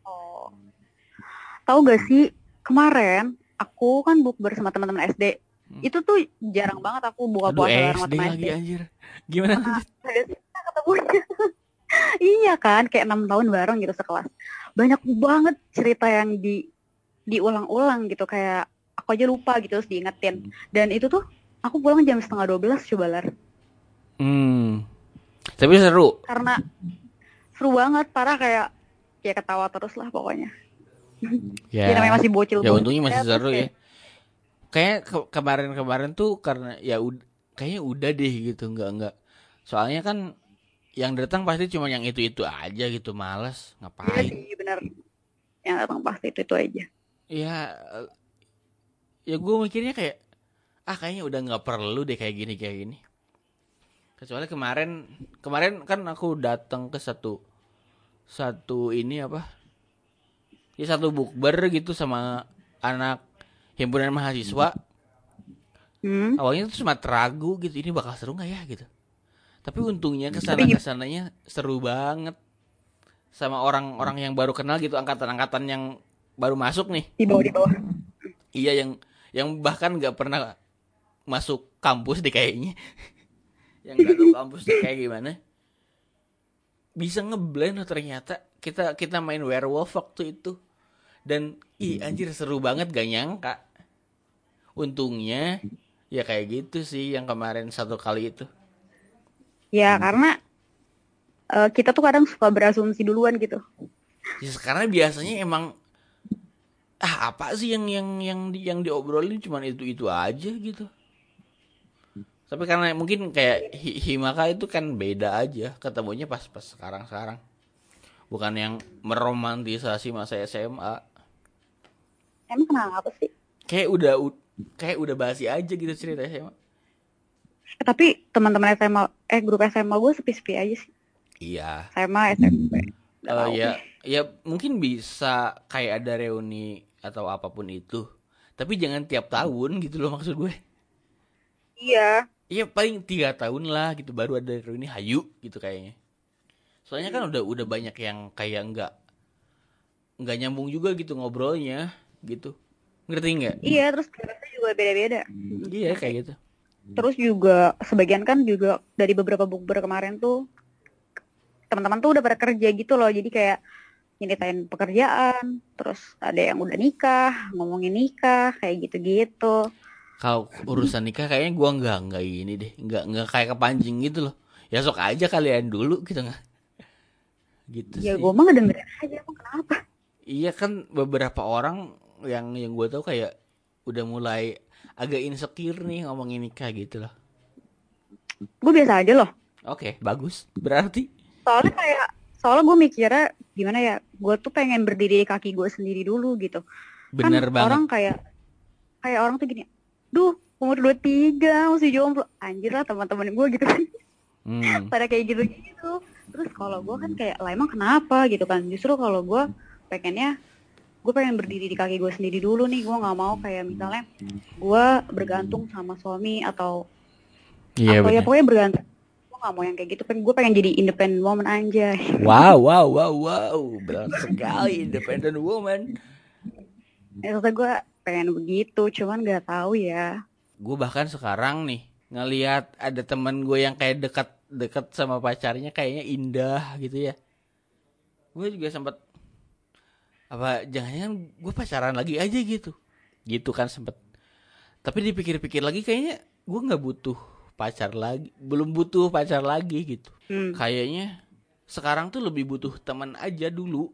Oh. Tahu gak sih kemarin aku kan bukber sama teman-teman SD. Hmm. Itu tuh jarang banget aku buka aduh puasa bareng teman lagi SD. anjir gimana kita ketemunya. iya kan, kayak enam tahun bareng gitu sekelas. Banyak banget cerita yang di diulang-ulang gitu kayak aku aja lupa gitu terus diingetin. Dan itu tuh aku pulang jam setengah 12 coba lar. hmm tapi seru Karena seru banget, parah kayak ya ketawa terus lah pokoknya. ya Ya, namanya masih bocil. ya untungnya masih terus seru ya kayak- kayak ke- kemarin-kemarin tuh karena ya ud- kayaknya udah deh gitu nggak nggak soalnya kan yang datang pasti cuma yang itu itu aja gitu males Iya ngapain sih bener. Yang datang pasti itu itu aja. ya eh, ya gue mikirnya kayak ah kayaknya udah nggak perlu deh kayak gini kayak gini kecuali kemarin kemarin kan aku datang ke satu satu ini apa? Ya satu bukber gitu sama anak himpunan mahasiswa. Hmm. awalnya tuh cuma ragu gitu ini bakal seru nggak ya? gitu. Tapi untungnya ke sana ke sananya seru banget. Sama orang-orang yang baru kenal gitu angkatan-angkatan yang baru masuk nih. Di bawah di bawah. iya yang yang bahkan nggak pernah masuk kampus deh kayaknya yang nggak tahu kampus deh kayak gimana. Bisa ngeblend loh ternyata. Kita kita main werewolf waktu itu. Dan ih anjir seru banget gak nyangka. Untungnya ya kayak gitu sih yang kemarin satu kali itu. Ya karena eh, kita tuh kadang suka berasumsi duluan gitu. ya sekarang biasanya emang ah apa sih yang yang yang di, yang diobrolin cuman itu itu aja gitu tapi karena mungkin kayak Hi- Himaka itu kan beda aja ketemunya pas pas sekarang sekarang bukan yang meromantisasi masa SMA Emang kenapa sih? kayak udah kayak udah basi aja gitu cerita SMA tapi teman-teman SMA, eh grup SMA gue sepi-sepi aja sih. iya SMA, SMP. Eh, tahu. ya ya mungkin bisa kayak ada reuni atau apa pun itu tapi jangan tiap tahun gitu loh maksud gue Iya. Iya paling tiga tahun lah gitu baru ada reuni hayu gitu kayaknya. Soalnya kan udah udah banyak yang kayak nggak nggak nyambung juga gitu ngobrolnya gitu. Ngerti nggak? Iya, terus kelasnya juga beda-beda. Iya kayak gitu. Terus juga sebagian kan juga dari beberapa bukber kemarin tuh teman-teman tuh udah pada kerja gitu loh. Jadi kayak nyeritain pekerjaan, terus ada yang udah nikah, ngomongin nikah, kayak gitu-gitu. Kalau urusan nikah kayaknya gua nggak nggak ini deh, nggak nggak kayak kepancing gitu loh. Ya sok aja kalian dulu gitu nggak? Gitu Ya gue mah ngedengerin aja, emang kenapa? Iya kan beberapa orang yang yang gue tahu kayak udah mulai agak insecure nih ngomongin nikah gitu loh. Gue biasa aja loh. Oke, bagus. Berarti soalnya kayak soalnya gue mikirnya gimana ya gue tuh pengen berdiri di kaki gue sendiri dulu gitu bener kan banget. orang kayak kayak orang tuh gini duh umur 23 masih jomblo. Anjir lah teman-teman gue gitu kan. Hmm. pada kayak gitu gitu terus kalau gue kan kayak lah emang kenapa? gitu kan. Justru kalau gue pengennya gue pengen berdiri di kaki gue sendiri dulu nih. Gue nggak mau kayak misalnya gue bergantung sama suami atau Iya atau ya pokoknya bergantung. Gue nggak mau yang kayak gitu. Pengen gue pengen jadi independent woman aja Wow, wow, wow, wow. Berat sekali independent woman. Ya, gue pengen begitu, cuman nggak tahu ya. Gue bahkan sekarang nih ngelihat ada teman gue yang kayak dekat dekat sama pacarnya kayaknya indah gitu ya. Gue juga sempat apa jangan-jangan gue pacaran lagi aja gitu. Gitu kan sempet. Tapi dipikir-pikir lagi kayaknya gue nggak butuh pacar lagi, belum butuh pacar lagi gitu. Hmm. Kayaknya sekarang tuh lebih butuh teman aja dulu.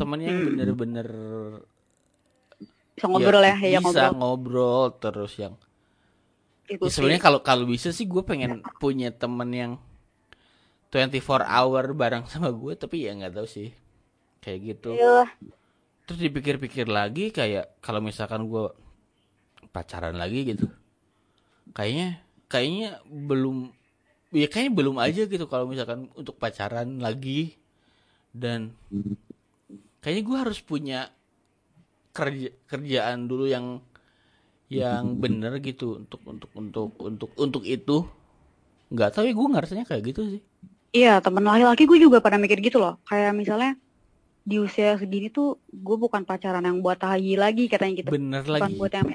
Temen yang Hmm. Bisa ngobrol ya, ya, bisa ngobrol. ngobrol terus yang Itu ya sebenarnya kalau kalau bisa sih gue pengen punya temen yang 24 hour bareng sama gue tapi ya nggak tahu sih kayak gitu Iya. terus dipikir-pikir lagi kayak kalau misalkan gue pacaran lagi gitu kayaknya kayaknya belum ya kayaknya belum aja gitu kalau misalkan untuk pacaran lagi dan kayaknya gue harus punya kerja kerjaan dulu yang yang bener gitu untuk untuk untuk untuk untuk itu nggak tahu ya gue ngerasanya kayak gitu sih Iya, temen laki-laki gue juga pada mikir gitu loh. Kayak misalnya di usia segini tuh gue bukan pacaran yang buat tahi lagi katanya gitu. bener Bukan lagi buat yang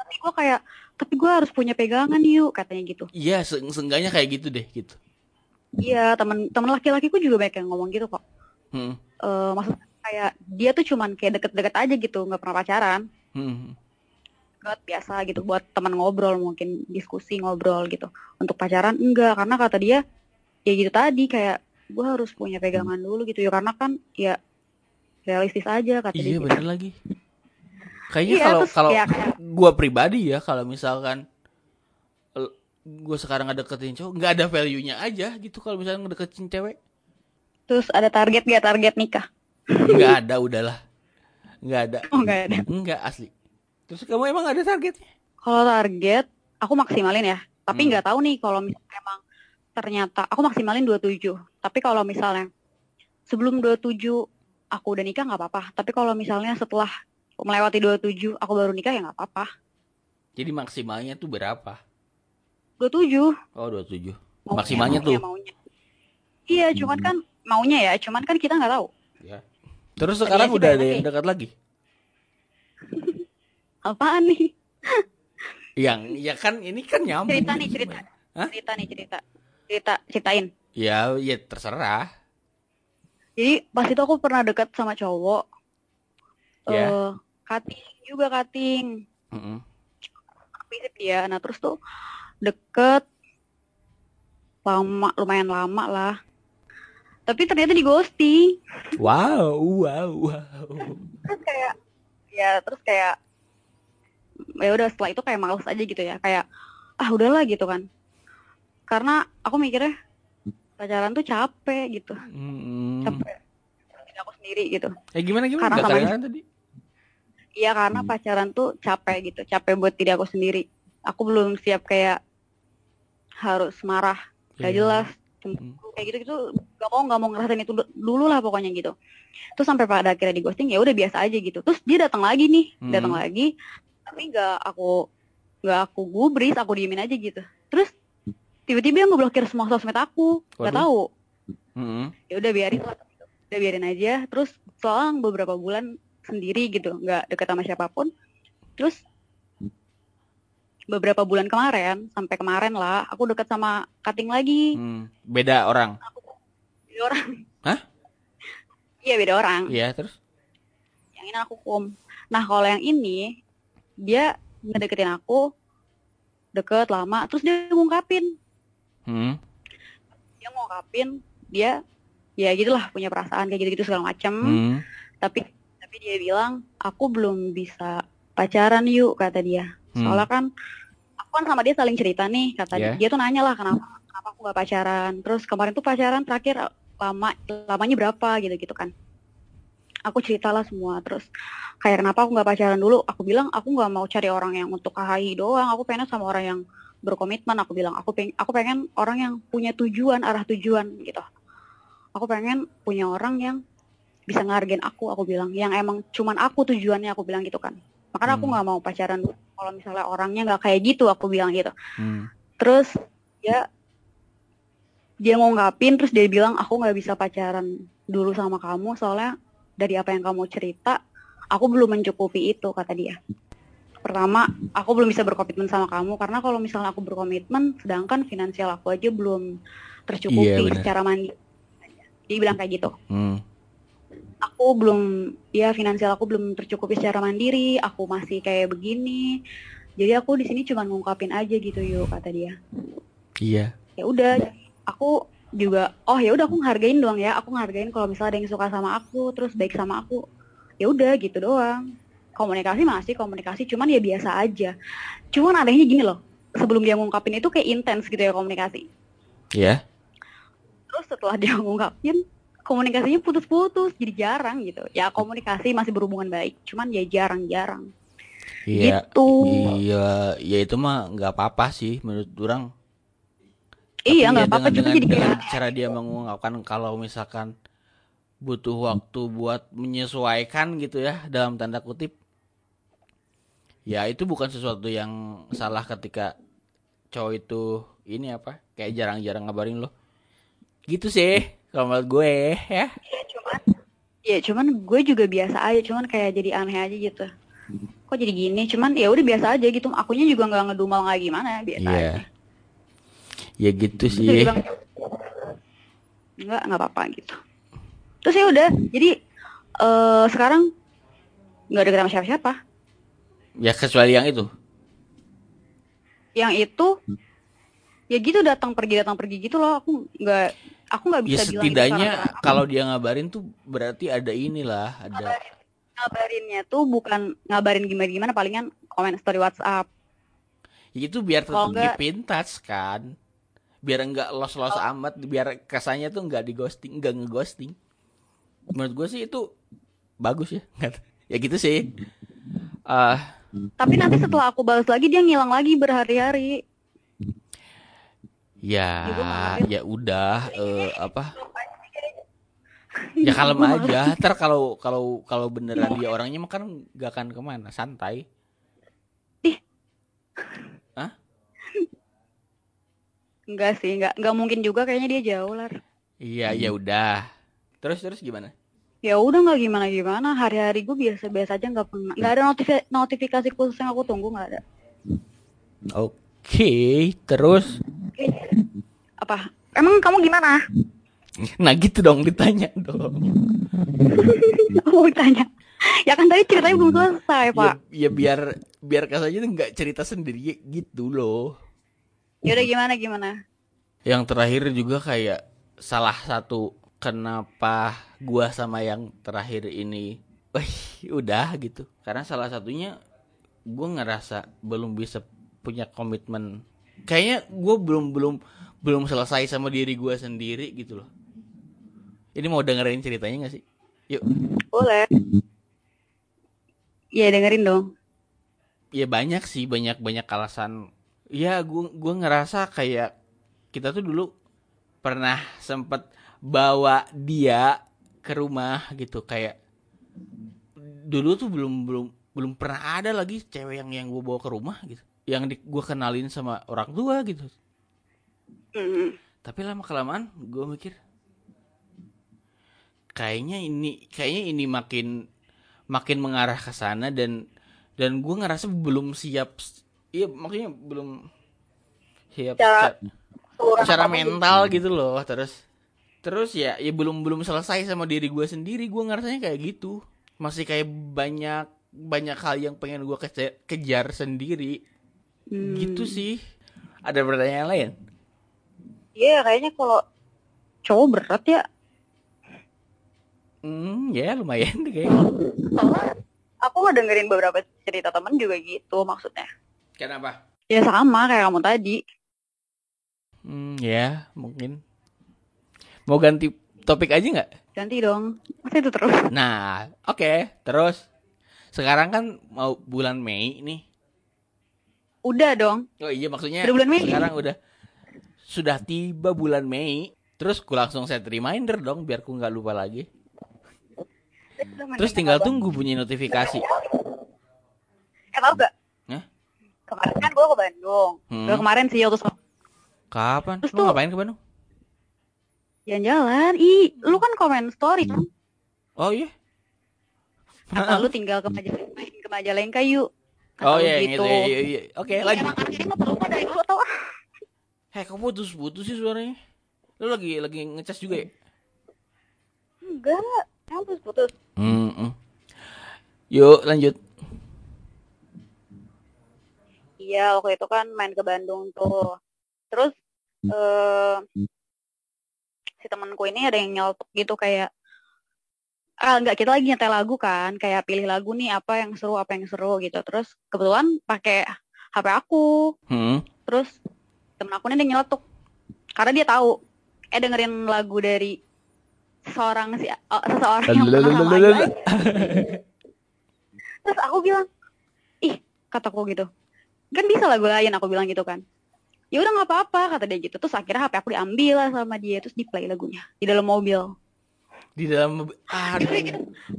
tapi gue kayak tapi gue harus punya pegangan yuk katanya gitu. iya se seenggaknya kayak gitu deh gitu Iya, temen temen laki-laki gue juga banyak yang ngomong gitu kok. hmm. Eh maksudnya kayak dia tuh cuman kayak deket-deket aja gitu, nggak pernah pacaran. Hmm. Buat biasa gitu, buat teman ngobrol mungkin diskusi ngobrol gitu. Untuk pacaran enggak, karena kata dia ya gitu tadi kayak gue harus punya pegangan dulu gitu ya karena kan ya realistis aja kata iya dia. gitu. bener lagi kayaknya Iya, kalau terus kalau kayak- gue pribadi ya kalau misalkan gue sekarang ngedeketin cowok nggak ada value nya aja gitu kalau misalnya ngedeketin cewek Terus ada target gak target nikah? Nggak ada udahlah nggak ada Oh nggak ada. nggak asli terus kamu emang ada targetnya Kalau target aku maksimalin ya. Tapi Hmm. nggak tahu nih kalau misalnya emang ternyata aku maksimalin 27. Tapi kalau misalnya sebelum 27 aku udah nikah nggak apa-apa. Tapi kalau misalnya setelah melewati 27 aku baru nikah ya nggak apa-apa. jadi maksimalnya tuh berapa 27 oh 27 maunya, Maksimalnya maunya, tuh? maunya. Iya, cuman kan maunya ya, cuman kan kita nggak tahu. ya terus sekarang udah ada pengen yang dekat lagi Apaan nih? yang ya kan ini kan nyambung Cerita nih, cerita. Hah? Cerita nih, cerita. Cerita, ceritain. ya ya terserah Jadi pas itu aku pernah deket sama cowok. Ya. eh cutting juga cutting. Mm-mm. Visip dia. Nah terus tuh deket lama, lumayan lama lah. Tapi ternyata di ghosting. wow wow wow Terus kayak ya terus kayak ya udah setelah itu kayak males aja gitu ya. Kayak ah udahlah gitu kan. Karena aku mikirnya pacaran tuh capek gitu. Mm-mm. Capek. Aku sendiri gitu. eh gimana gimana Karena sama- tadi Iya karena pacaran tuh capek gitu, capek buat diri aku sendiri. Aku belum siap kayak harus marah, gak Iya. jelas, cemburu, kayak gitu gitu. Gak mau nggak mau ngerasain itu du- dulu lah pokoknya gitu. Terus sampai pada akhirnya di ghosting ya udah biasa aja gitu. Terus dia datang lagi nih, Hmm. datang lagi, tapi nggak aku nggak aku gubris, aku diemin aja gitu. Terus tiba-tiba dia ngeblokir semua sosmed aku, nggak tahu. Mm-mm. Ya udah biarin lah, udah biarin aja. Terus selang beberapa bulan sendiri gitu nggak deket sama siapa pun terus beberapa bulan kemarin sampai kemarin lah aku deket sama cutting lagi Hmm. beda orang beda orang Hah? iya beda orang Iya terus yang ini aku kum nah kalau yang ini dia ngedeketin aku deket lama terus dia ngungkapin Hmm. dia ngungkapin dia ya gitulah punya perasaan kayak gitu-gitu segala macem Hmm. tapi tapi dia bilang aku belum bisa pacaran yuk kata dia. Soalnya kan aku kan sama dia saling cerita nih kata Yeah. dia dia tuh nanya lah kenapa kenapa aku nggak pacaran? Terus kemarin tuh pacaran terakhir lama lamanya berapa gitu gitu kan. Aku ceritalah semua. Terus kayak kenapa aku nggak pacaran dulu? Aku bilang aku nggak mau cari orang yang untuk KHI doang. Aku pengen sama orang yang berkomitmen. Aku bilang aku pengen aku pengen orang yang punya tujuan arah tujuan gitu. Aku pengen punya orang yang bisa ngehargain aku aku bilang. Yang emang cuman aku tujuannya aku bilang gitu kan makanya aku Hmm. nggak mau pacaran kalau misalnya orangnya nggak kayak gitu aku bilang gitu Hmm. terus dia dia ngungkapin terus dia bilang aku nggak bisa pacaran dulu sama kamu soalnya dari apa yang kamu cerita aku belum mencukupi itu kata dia pertama aku belum bisa berkomitmen sama kamu karena kalau misalnya aku berkomitmen sedangkan finansial aku aja belum tercukupi Iya, benar. secara mandiri dia bilang kayak gitu Hmm. Aku belum ya finansial aku belum tercukupi secara mandiri. Aku masih kayak begini. Jadi aku di sini cuma ngungkapin aja gitu yuk kata dia. Iya. ya udah aku juga oh ya udah aku ngehargain doang ya. Aku ngehargain kalau misalnya ada yang suka sama aku terus baik sama aku. Ya udah gitu doang. Komunikasi masih komunikasi cuman ya biasa aja. Cuman adanya gini loh sebelum dia ngungkapin itu kayak intens gitu ya komunikasi. Iya. terus setelah dia ngungkapin komunikasinya putus-putus jadi jarang gitu ya komunikasi masih berhubungan baik cuman ya jarang-jarang Iya. gitu Iya, ya itu mah nggak apa-apa sih menurut orang. iya Tapi nggak ya apa-apa dengan, jadi dengan kayak cara dia mengungkapkan kalau misalkan butuh waktu buat menyesuaikan gitu ya dalam tanda kutip Ya itu bukan sesuatu yang salah ketika cowok itu ini apa kayak jarang-jarang ngabarin lo. Gitu sih menurut gue ya. Ya cuman ya cuman gue juga biasa aja cuman kayak jadi aneh aja gitu. Kok jadi gini? Cuman ya udah biasa aja gitu. Akunya juga nggak ngedumel nggak gimana biasa Iya. aja. Ya gitu sih. bilang, enggak nggak apa-apa gitu. Terus ya udah jadi eh sekarang nggak deket sama siapa-siapa. Ya kecuali yang itu. Yang itu ya gitu datang pergi datang pergi gitu loh. Aku nggak aku nggak Ya bisa bilang itu setidaknya karena- kalau dia ngabarin tuh berarti ada inilah, ada ngabarinnya tuh bukan ngabarin gimana-gimana palingan komen story WhatsApp. Ya itu biar tetap enggak- touch kan. Biar enggak los-los amat, biar kesannya tuh enggak di ghosting, enggak ngeghosting. Menurut gue sih itu bagus ya. Ya gitu sih. Ah, Tapi nanti setelah aku balas lagi dia ngilang lagi berhari-hari. Ya, Ya, udah eh, apa? Ya kalem aja. Ntar kalau kalau kalau beneran dia orangnya mah kan gak akan ke mana, santai. Enggak sih, enggak enggak mungkin juga kayaknya dia jauh lah. Iya, ya udah. Terus terus gimana? Ya udah nggak gimana-gimana, hari-hari gue biasa-biasa aja nggak pernah. Nggak ada notifi- notifikasi khusus yang aku tunggu nggak ada. Oke, terus Apa? Emang kamu gimana? nah gitu dong ditanya dong. Aku mau tanya. Ya kan tadi ceritanya belum selesai, Pak. Ya, ya biar biar kasanya tuh nggak cerita sendiri gitu loh. Ya udah gimana gimana? Yang terakhir juga kayak salah satu kenapa gua sama yang terakhir ini, wih udah gitu. Karena salah satunya gua ngerasa belum bisa punya komitmen. Kayaknya gua belum belum belum selesai sama diri gua sendiri gitu loh. Ini mau dengerin ceritanya gak sih? Yuk. Boleh. Iya dengerin dong. Ya banyak sih banyak banyak alasan. Ya gua gua ngerasa kayak kita tuh dulu pernah sempet bawa dia ke rumah gitu kayak dulu tuh belum belum belum pernah ada lagi cewek yang yang gue bawa ke rumah gitu yang di, gue kenalin sama orang tua gitu. Mm. tapi lama kelamaan gue mikir kayaknya ini kayaknya ini makin makin mengarah ke sana dan dan gue ngerasa belum siap iya makanya belum siap Secara- secara, secara mental gitu loh terus terus ya ya belum belum selesai sama diri gue sendiri gue ngerasanya kayak gitu. Masih kayak banyak banyak hal yang pengen gue kejar, kejar sendiri Hmm. gitu sih ada pertanyaan lain Iya kayaknya kalau cowok berat ya. hmm ya lumayan deh kayaknya aku ngedengerin beberapa cerita temen juga gitu maksudnya. kenapa Ya sama kayak kamu tadi. Hmm, ya, mungkin. Mau ganti topik aja nggak? Ganti dong. Masa itu terus? Nah, oke. Terus, sekarang kan mau bulan Mei nih. Udah dong. Oh iya, maksudnya Udah bulan Mei? sekarang udah sudah tiba bulan Mei. Terus ku langsung set reminder dong, biar ku nggak lupa lagi. Terus tinggal tunggu bunyi notifikasi. Eh tau gak? Hah? Kemarin kan gue ke Bandung. Hmm. Gak kemarin sih sama Kapan? Terus Lu tuh- ngapain ke Bandung? jalan-jalan. Ih, lu kan komen story kan? Oh iya. Apa lu tinggal ke Majalengka, main ke Majalengka yuk. Oh iya, yang gitu. itu. Iya, iya, iya. Oke, Iya, lanjut. makanya ini perlu dari dulu tau ah. Hei, kok putus-putus sih suaranya? Lu lagi lagi ngecas juga ya? Enggak, emang putus-putus. Hmm. hmm. Yuk lanjut. Iya, waktu itu kan main ke Bandung tuh. Terus eh si temanku ini ada yang nyeletuk gitu kayak ah enggak kita lagi nyetel lagu kan, kayak pilih lagu nih apa yang seru apa yang seru gitu. Terus kebetulan pakai HP aku. Hmm. Terus temen aku ada yang nyeletuk karena dia tahu eh dengerin lagu dari seseorang si oh, seseorang yang pernah sama Ayu. Terus aku bilang, ih kataku gitu, kan bisa lagu lain aku bilang gitu kan. Ya udah nggak apa-apa kata dia gitu. Terus akhirnya HP aku diambil lah sama dia terus di play lagunya di dalam mobil. Di dalam aduh.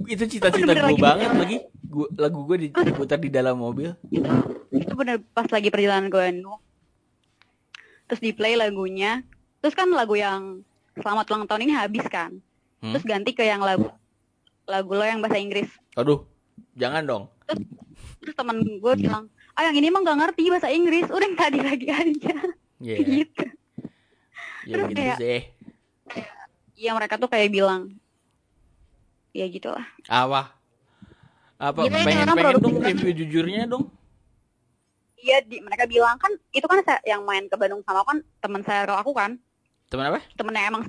Itu cita-cita gue banget lagi. Gua, lagu gue diputar di dalam mobil. Itu bener pas lagi perjalanan ke Bandung terus di play lagunya. Terus kan lagu yang selamat ulang tahun ini habis kan. Hmm? terus ganti ke yang lagu lagu lo yang bahasa Inggris. Aduh jangan dong. Terus temen gue bilang ah yang ini emang gak ngerti bahasa Inggris. Udah yang tadi lagi aja. Ya gitu. Ya Terus gitu kayak- sih. Iya mereka tuh kayak bilang ya gitulah. Apa apa Gimana pengen pengen dong review jujurnya dong? Iya di, mereka bilang kan itu kan saya, yang main ke Bandung sama kan teman circle aku kan. Temen apa? Temen yang emang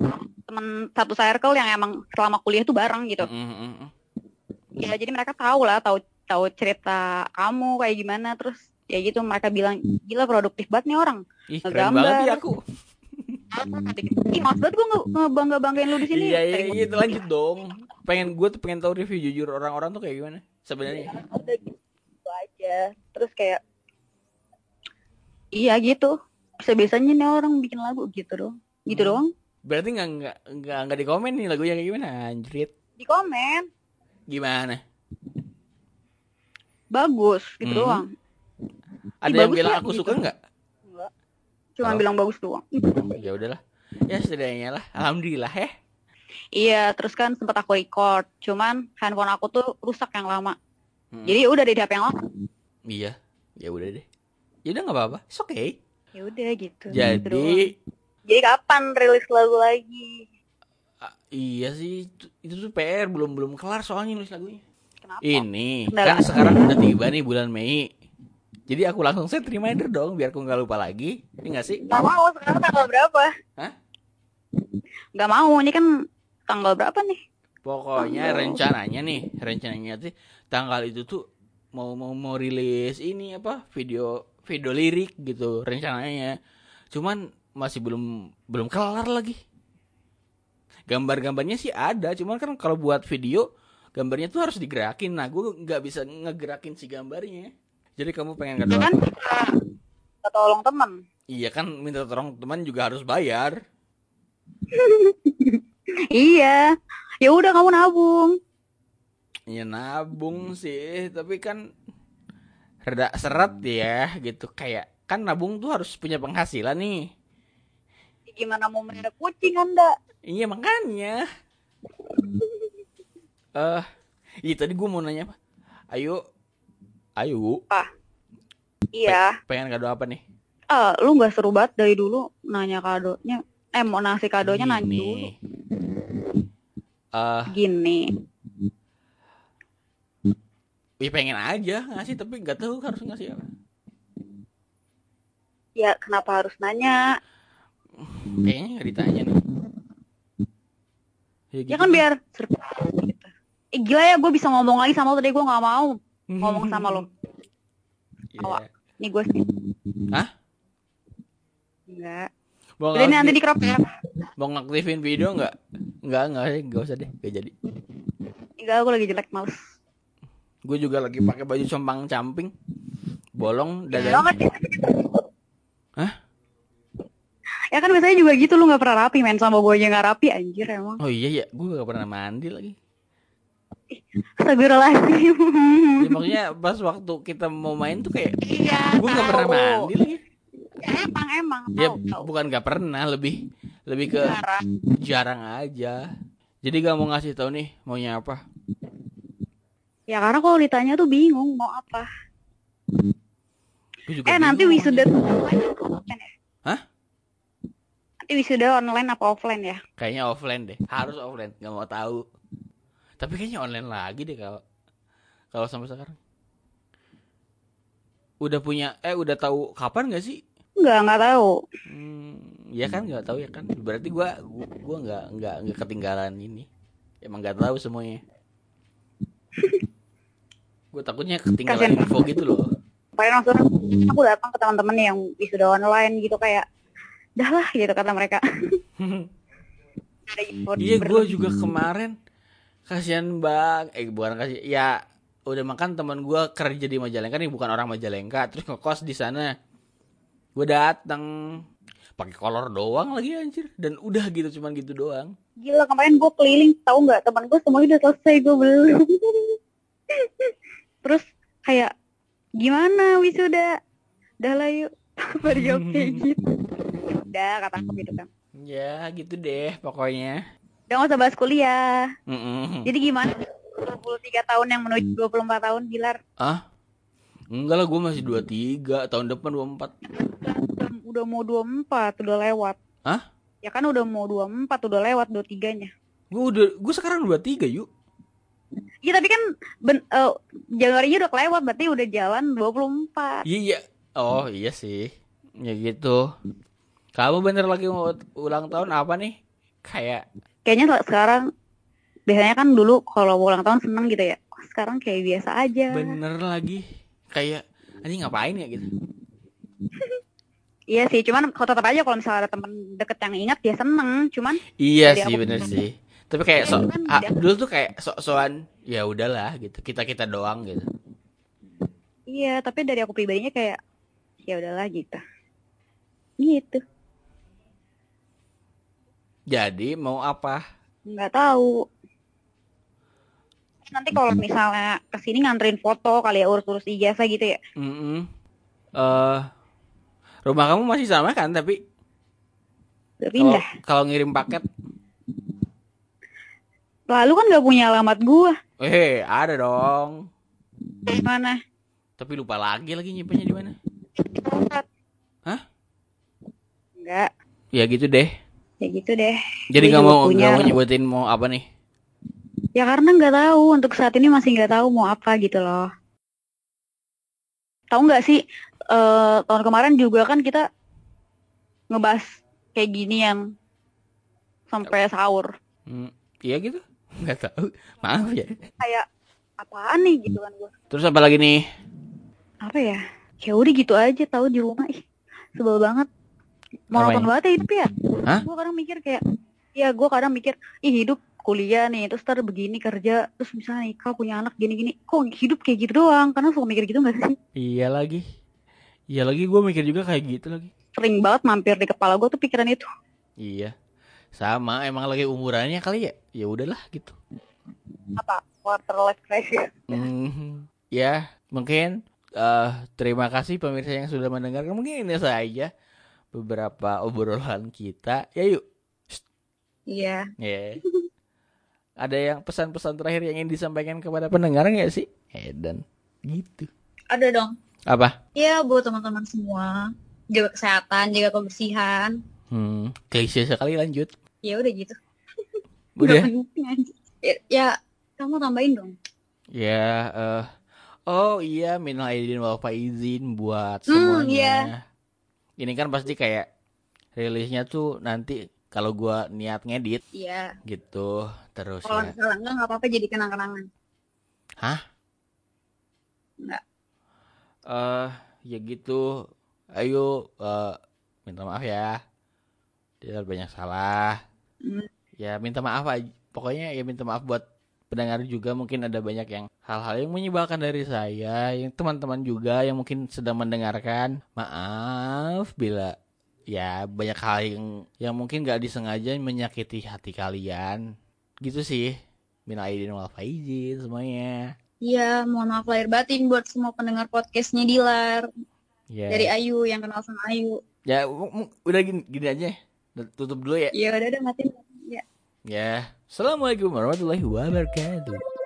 temen satu circle yang emang selama kuliah tuh bareng gitu. Mm, mm, mm. ya jadi mereka tahu lah tahu tahu cerita kamu kayak gimana terus ya gitu mereka bilang gila produktif banget nih orang. Ih keren banget ya aku. Ih maksud gue ngebangga banggain lu di sini? Iya iya gitu lanjut dong pengen gue tuh pengen tahu review jujur orang-orang tuh kayak gimana sebenarnya. Udah gitu aja. Terus kayak iya gitu. Bisa biasanya nih orang bikin lagu gitu dong gitu Hmm. doang. Berarti nggak nggak nggak nggak di komen nih lagunya kayak gimana anjrit? Di komen gimana? Bagus gitu Hmm. doang. Ada Ih, yang bilang ya, aku gitu. suka nggak? Cuma Oh. bilang bagus doang. Ya udahlah. Ya setidaknya lah. Alhamdulillah ya iya terus kan sempat aku record. Cuman handphone aku tuh rusak yang lama. Hmm. jadi udah di HP yang lama. Iya ya udah deh. Ya udah nggak apa-apa it's okay. Ya udah gitu. Gitu jadi doang. jadi kapan rilis lagu lagi? Ah, iya sih itu, itu tuh PR belum belum kelar soalnya nulis lagunya. Kenapa? Ini Kendala. kan sekarang udah tiba nih bulan Mei. Jadi aku langsung set reminder dong biar aku nggak lupa lagi. Ini nggak sih? Nggak mau sekarang tanggal berapa? Hah? nggak mau ini kan tanggal berapa nih Pokoknya rencananya nih, rencananya sih tanggal itu tuh mau mau mau rilis ini apa video video lirik gitu rencananya. Cuman masih belum belum kelar lagi. Gambar-gambarnya sih ada, cuman kan kalau buat video gambarnya tuh harus digerakin. Nah, gue nggak bisa ngegerakin si gambarnya. Jadi kamu pengen nggak kan kita tolong teman Iya kan minta tolong teman juga harus bayar. iya. Ya udah kamu nabung. Ya nabung sih, tapi kan rada seret ya gitu. Kayak kan nabung tuh harus punya penghasilan nih. gimana mau mereda kucing anda? Iya makanya. Eh, iya tadi gue mau nanya apa? Ayo, ayo, iya. Pengen kado apa nih? ah lu nggak seru banget dari dulu nanya kadonya eh mau ngasih kadonya nanya dulu Gini. Eh, gini ya pengen aja ngasih tapi nggak tahu harus ngasih apa. ya kenapa harus nanya Kayaknya nggak ditanya nih. ya gitu kan tuh. biar gitu eh, gila ya gue bisa ngomong lagi sama lo tadi gue nggak mau ngomong sama lo Iya. awak. nih gue sih Hah? enggak Mau Udah ini nanti di crop ya mau ngaktifin video nggak? Nggak nggak sih, nggak usah deh, nggak jadi. enggak aku lagi jelek males Gue juga lagi pakai baju compang camping, bolong ya, dada. kan, Hah? ya kan biasanya juga gitu lu nggak pernah rapi main sama gue aja nggak rapi anjir emang Oh iya ya, gue gak pernah mandi lagi. Astagfirullahaladzim Ya, maksudnya pas waktu kita mau main tuh kayak iya gue gak pernah mandi lagi. Ya, emang emang Ya tahu tahu bukan gak pernah, lebih lebih ke Jarang. jarang aja. Jadi gak mau ngasih tahu nih maunya apa. ya karena kalau ditanya tuh bingung mau apa eh nanti bingung, wisuda anjir. tuh online apa offline ya Hah? nanti wisuda online apa offline ya Kayaknya offline deh, harus offline, gak mau tahu. Tapi kayaknya online lagi deh kalau kalau sampai sekarang. Udah punya, eh udah tahu kapan gak sih? Enggak, nggak tahu. Hmm, ya kan nggak tahu ya kan. Berarti gua gua, nggak nggak nggak ketinggalan ini. Emang nggak tahu semuanya. gue takutnya ketinggalan Kasian. info gitu loh. Kemarin maksudnya aku datang ke teman-teman yang wisuda online gitu kayak, dah lah gitu kata mereka. Iya gue juga kemarin kasihan bang, eh bukan kasih, ya udah makan teman gue kerja di Majalengka nih bukan orang Majalengka terus ngekos di sana. Gue datang pakai kolor doang lagi anjir dan udah gitu cuman gitu doang Gila kemarin gue keliling tahu nggak teman gue semuanya udah selesai gue belum. Terus kayak gimana wisuda? Udah lah yuk. Jawab kayak gitu. Udah kata aku gitu kan. ya gitu deh pokoknya Udah gak usah bahas kuliah. Mm-mm. Jadi gimana? 23 tahun yang menuju 24 tahun Bilar ah enggak lah gue masih 23 tahun depan 24 udah, udah mau 24 udah lewat. Hah? Ya kan udah mau 24 udah lewat 23 nya. gue udah gue sekarang 23 yuk Iya tapi kan ben, eh, Januari udah kelewat berarti udah jalan 24. iya iya oh iya sih ya gitu kamu bener lagi mau ulang tahun apa nih kayak Kayaknya se- sekarang biasanya kan dulu kalau ulang tahun seneng gitu ya. Sekarang kayak biasa aja. bener lagi kayak anjing ngapain ya gitu Iya sih, cuman kalau tetap aja kalau misalnya ada temen deket yang ingat ya seneng. Cuman iya sih aku bener sih tapi kayak so, Kan ah, dulu tuh kayak sok-sokan ya udahlah gitu kita kita doang gitu iya, tapi dari aku pribadinya kayak ya udahlah gitu. Gitu. jadi mau apa Nggak tahu. Nanti kalau misalnya ke sini nganterin foto kali ya urus-urus ijazah gitu ya. Mm-mm. Eh, rumah kamu masih sama kan tapi Udah pindah. kalau ngirim paket Lalu kan nggak punya alamat gua. eh ada dong Mana? tapi lupa lagi lagi nyimpennya di mana Hah? Enggak. ya gitu deh Ya gitu deh. jadi nggak juga mau punya. nggak mau nyebutin mau apa nih Ya karena nggak tahu untuk saat ini masih nggak tahu mau apa gitu loh. Tahu nggak sih eh, tahun kemarin juga kan kita ngebahas kayak gini yang sampai sahur. Hmm, iya gitu nggak tahu maaf ya Kayak apaan nih gitu kan gue. terus apa lagi nih Apa ya? Ya udah gitu aja tahu di rumah ih sebel banget. Mau nonton banget ya hidup ya. Hah? Gue kadang mikir kayak ya gue kadang mikir ih hidup kuliah nih terus ntar begini kerja terus misalnya nikah punya anak gini-gini kok hidup kayak gitu doang? Karena suka mikir gitu gak sih? Iya lagi. Iya lagi gue mikir juga kayak gitu lagi. Sering banget mampir di kepala gue tuh pikiran itu. Iya. Sama emang lagi umurannya kali ya? Ya udahlah gitu. Apa? Quarter life crisis. Mhm. ya mungkin eh terima kasih pemirsa yang sudah mendengarkan. Mungkin ini saja beberapa obrolan kita. Ya yuk. Iya. Ya ada yang pesan-pesan terakhir yang ingin disampaikan kepada pendengar nggak sih? Edan. Gitu. Ada dong. Apa? Ya buat teman-teman semua. Jaga kesehatan jaga kebersihan. Hmm klise sekali lanjut. Ya udah gitu. Udah aja. ya, ya kamu tambahin dong. Ya eh oh iya minal aidin wal faizin buat Hmm, semuanya. iya. ini kan pasti kayak rilisnya tuh nanti kalau gua niat ngedit iya. gitu terus kalau ya. enggak nggak apa-apa jadi kenang-kenangan. Eh ya gitu. Ayo eh, minta maaf ya. Dia banyak salah. Hmm. ya minta maaf aja pokoknya ya minta maaf buat pendengar juga mungkin ada banyak yang hal-hal yang menyebalkan dari saya yang teman-teman juga yang mungkin sedang mendengarkan. Maaf bila ya banyak hal yang yang mungkin gak disengaja menyakiti hati kalian gitu sih. Minal aidin wal faizin semuanya. Iya, mohon maaf lahir batin buat semua pendengar podcastnya Dilar. Ya dari Ayu yang kenal sama Ayu. ya udah gini, gini aja tutup dulu ya. Ya udah udah matiin. Ya. ya. Assalamualaikum warahmatullahi wabarakatuh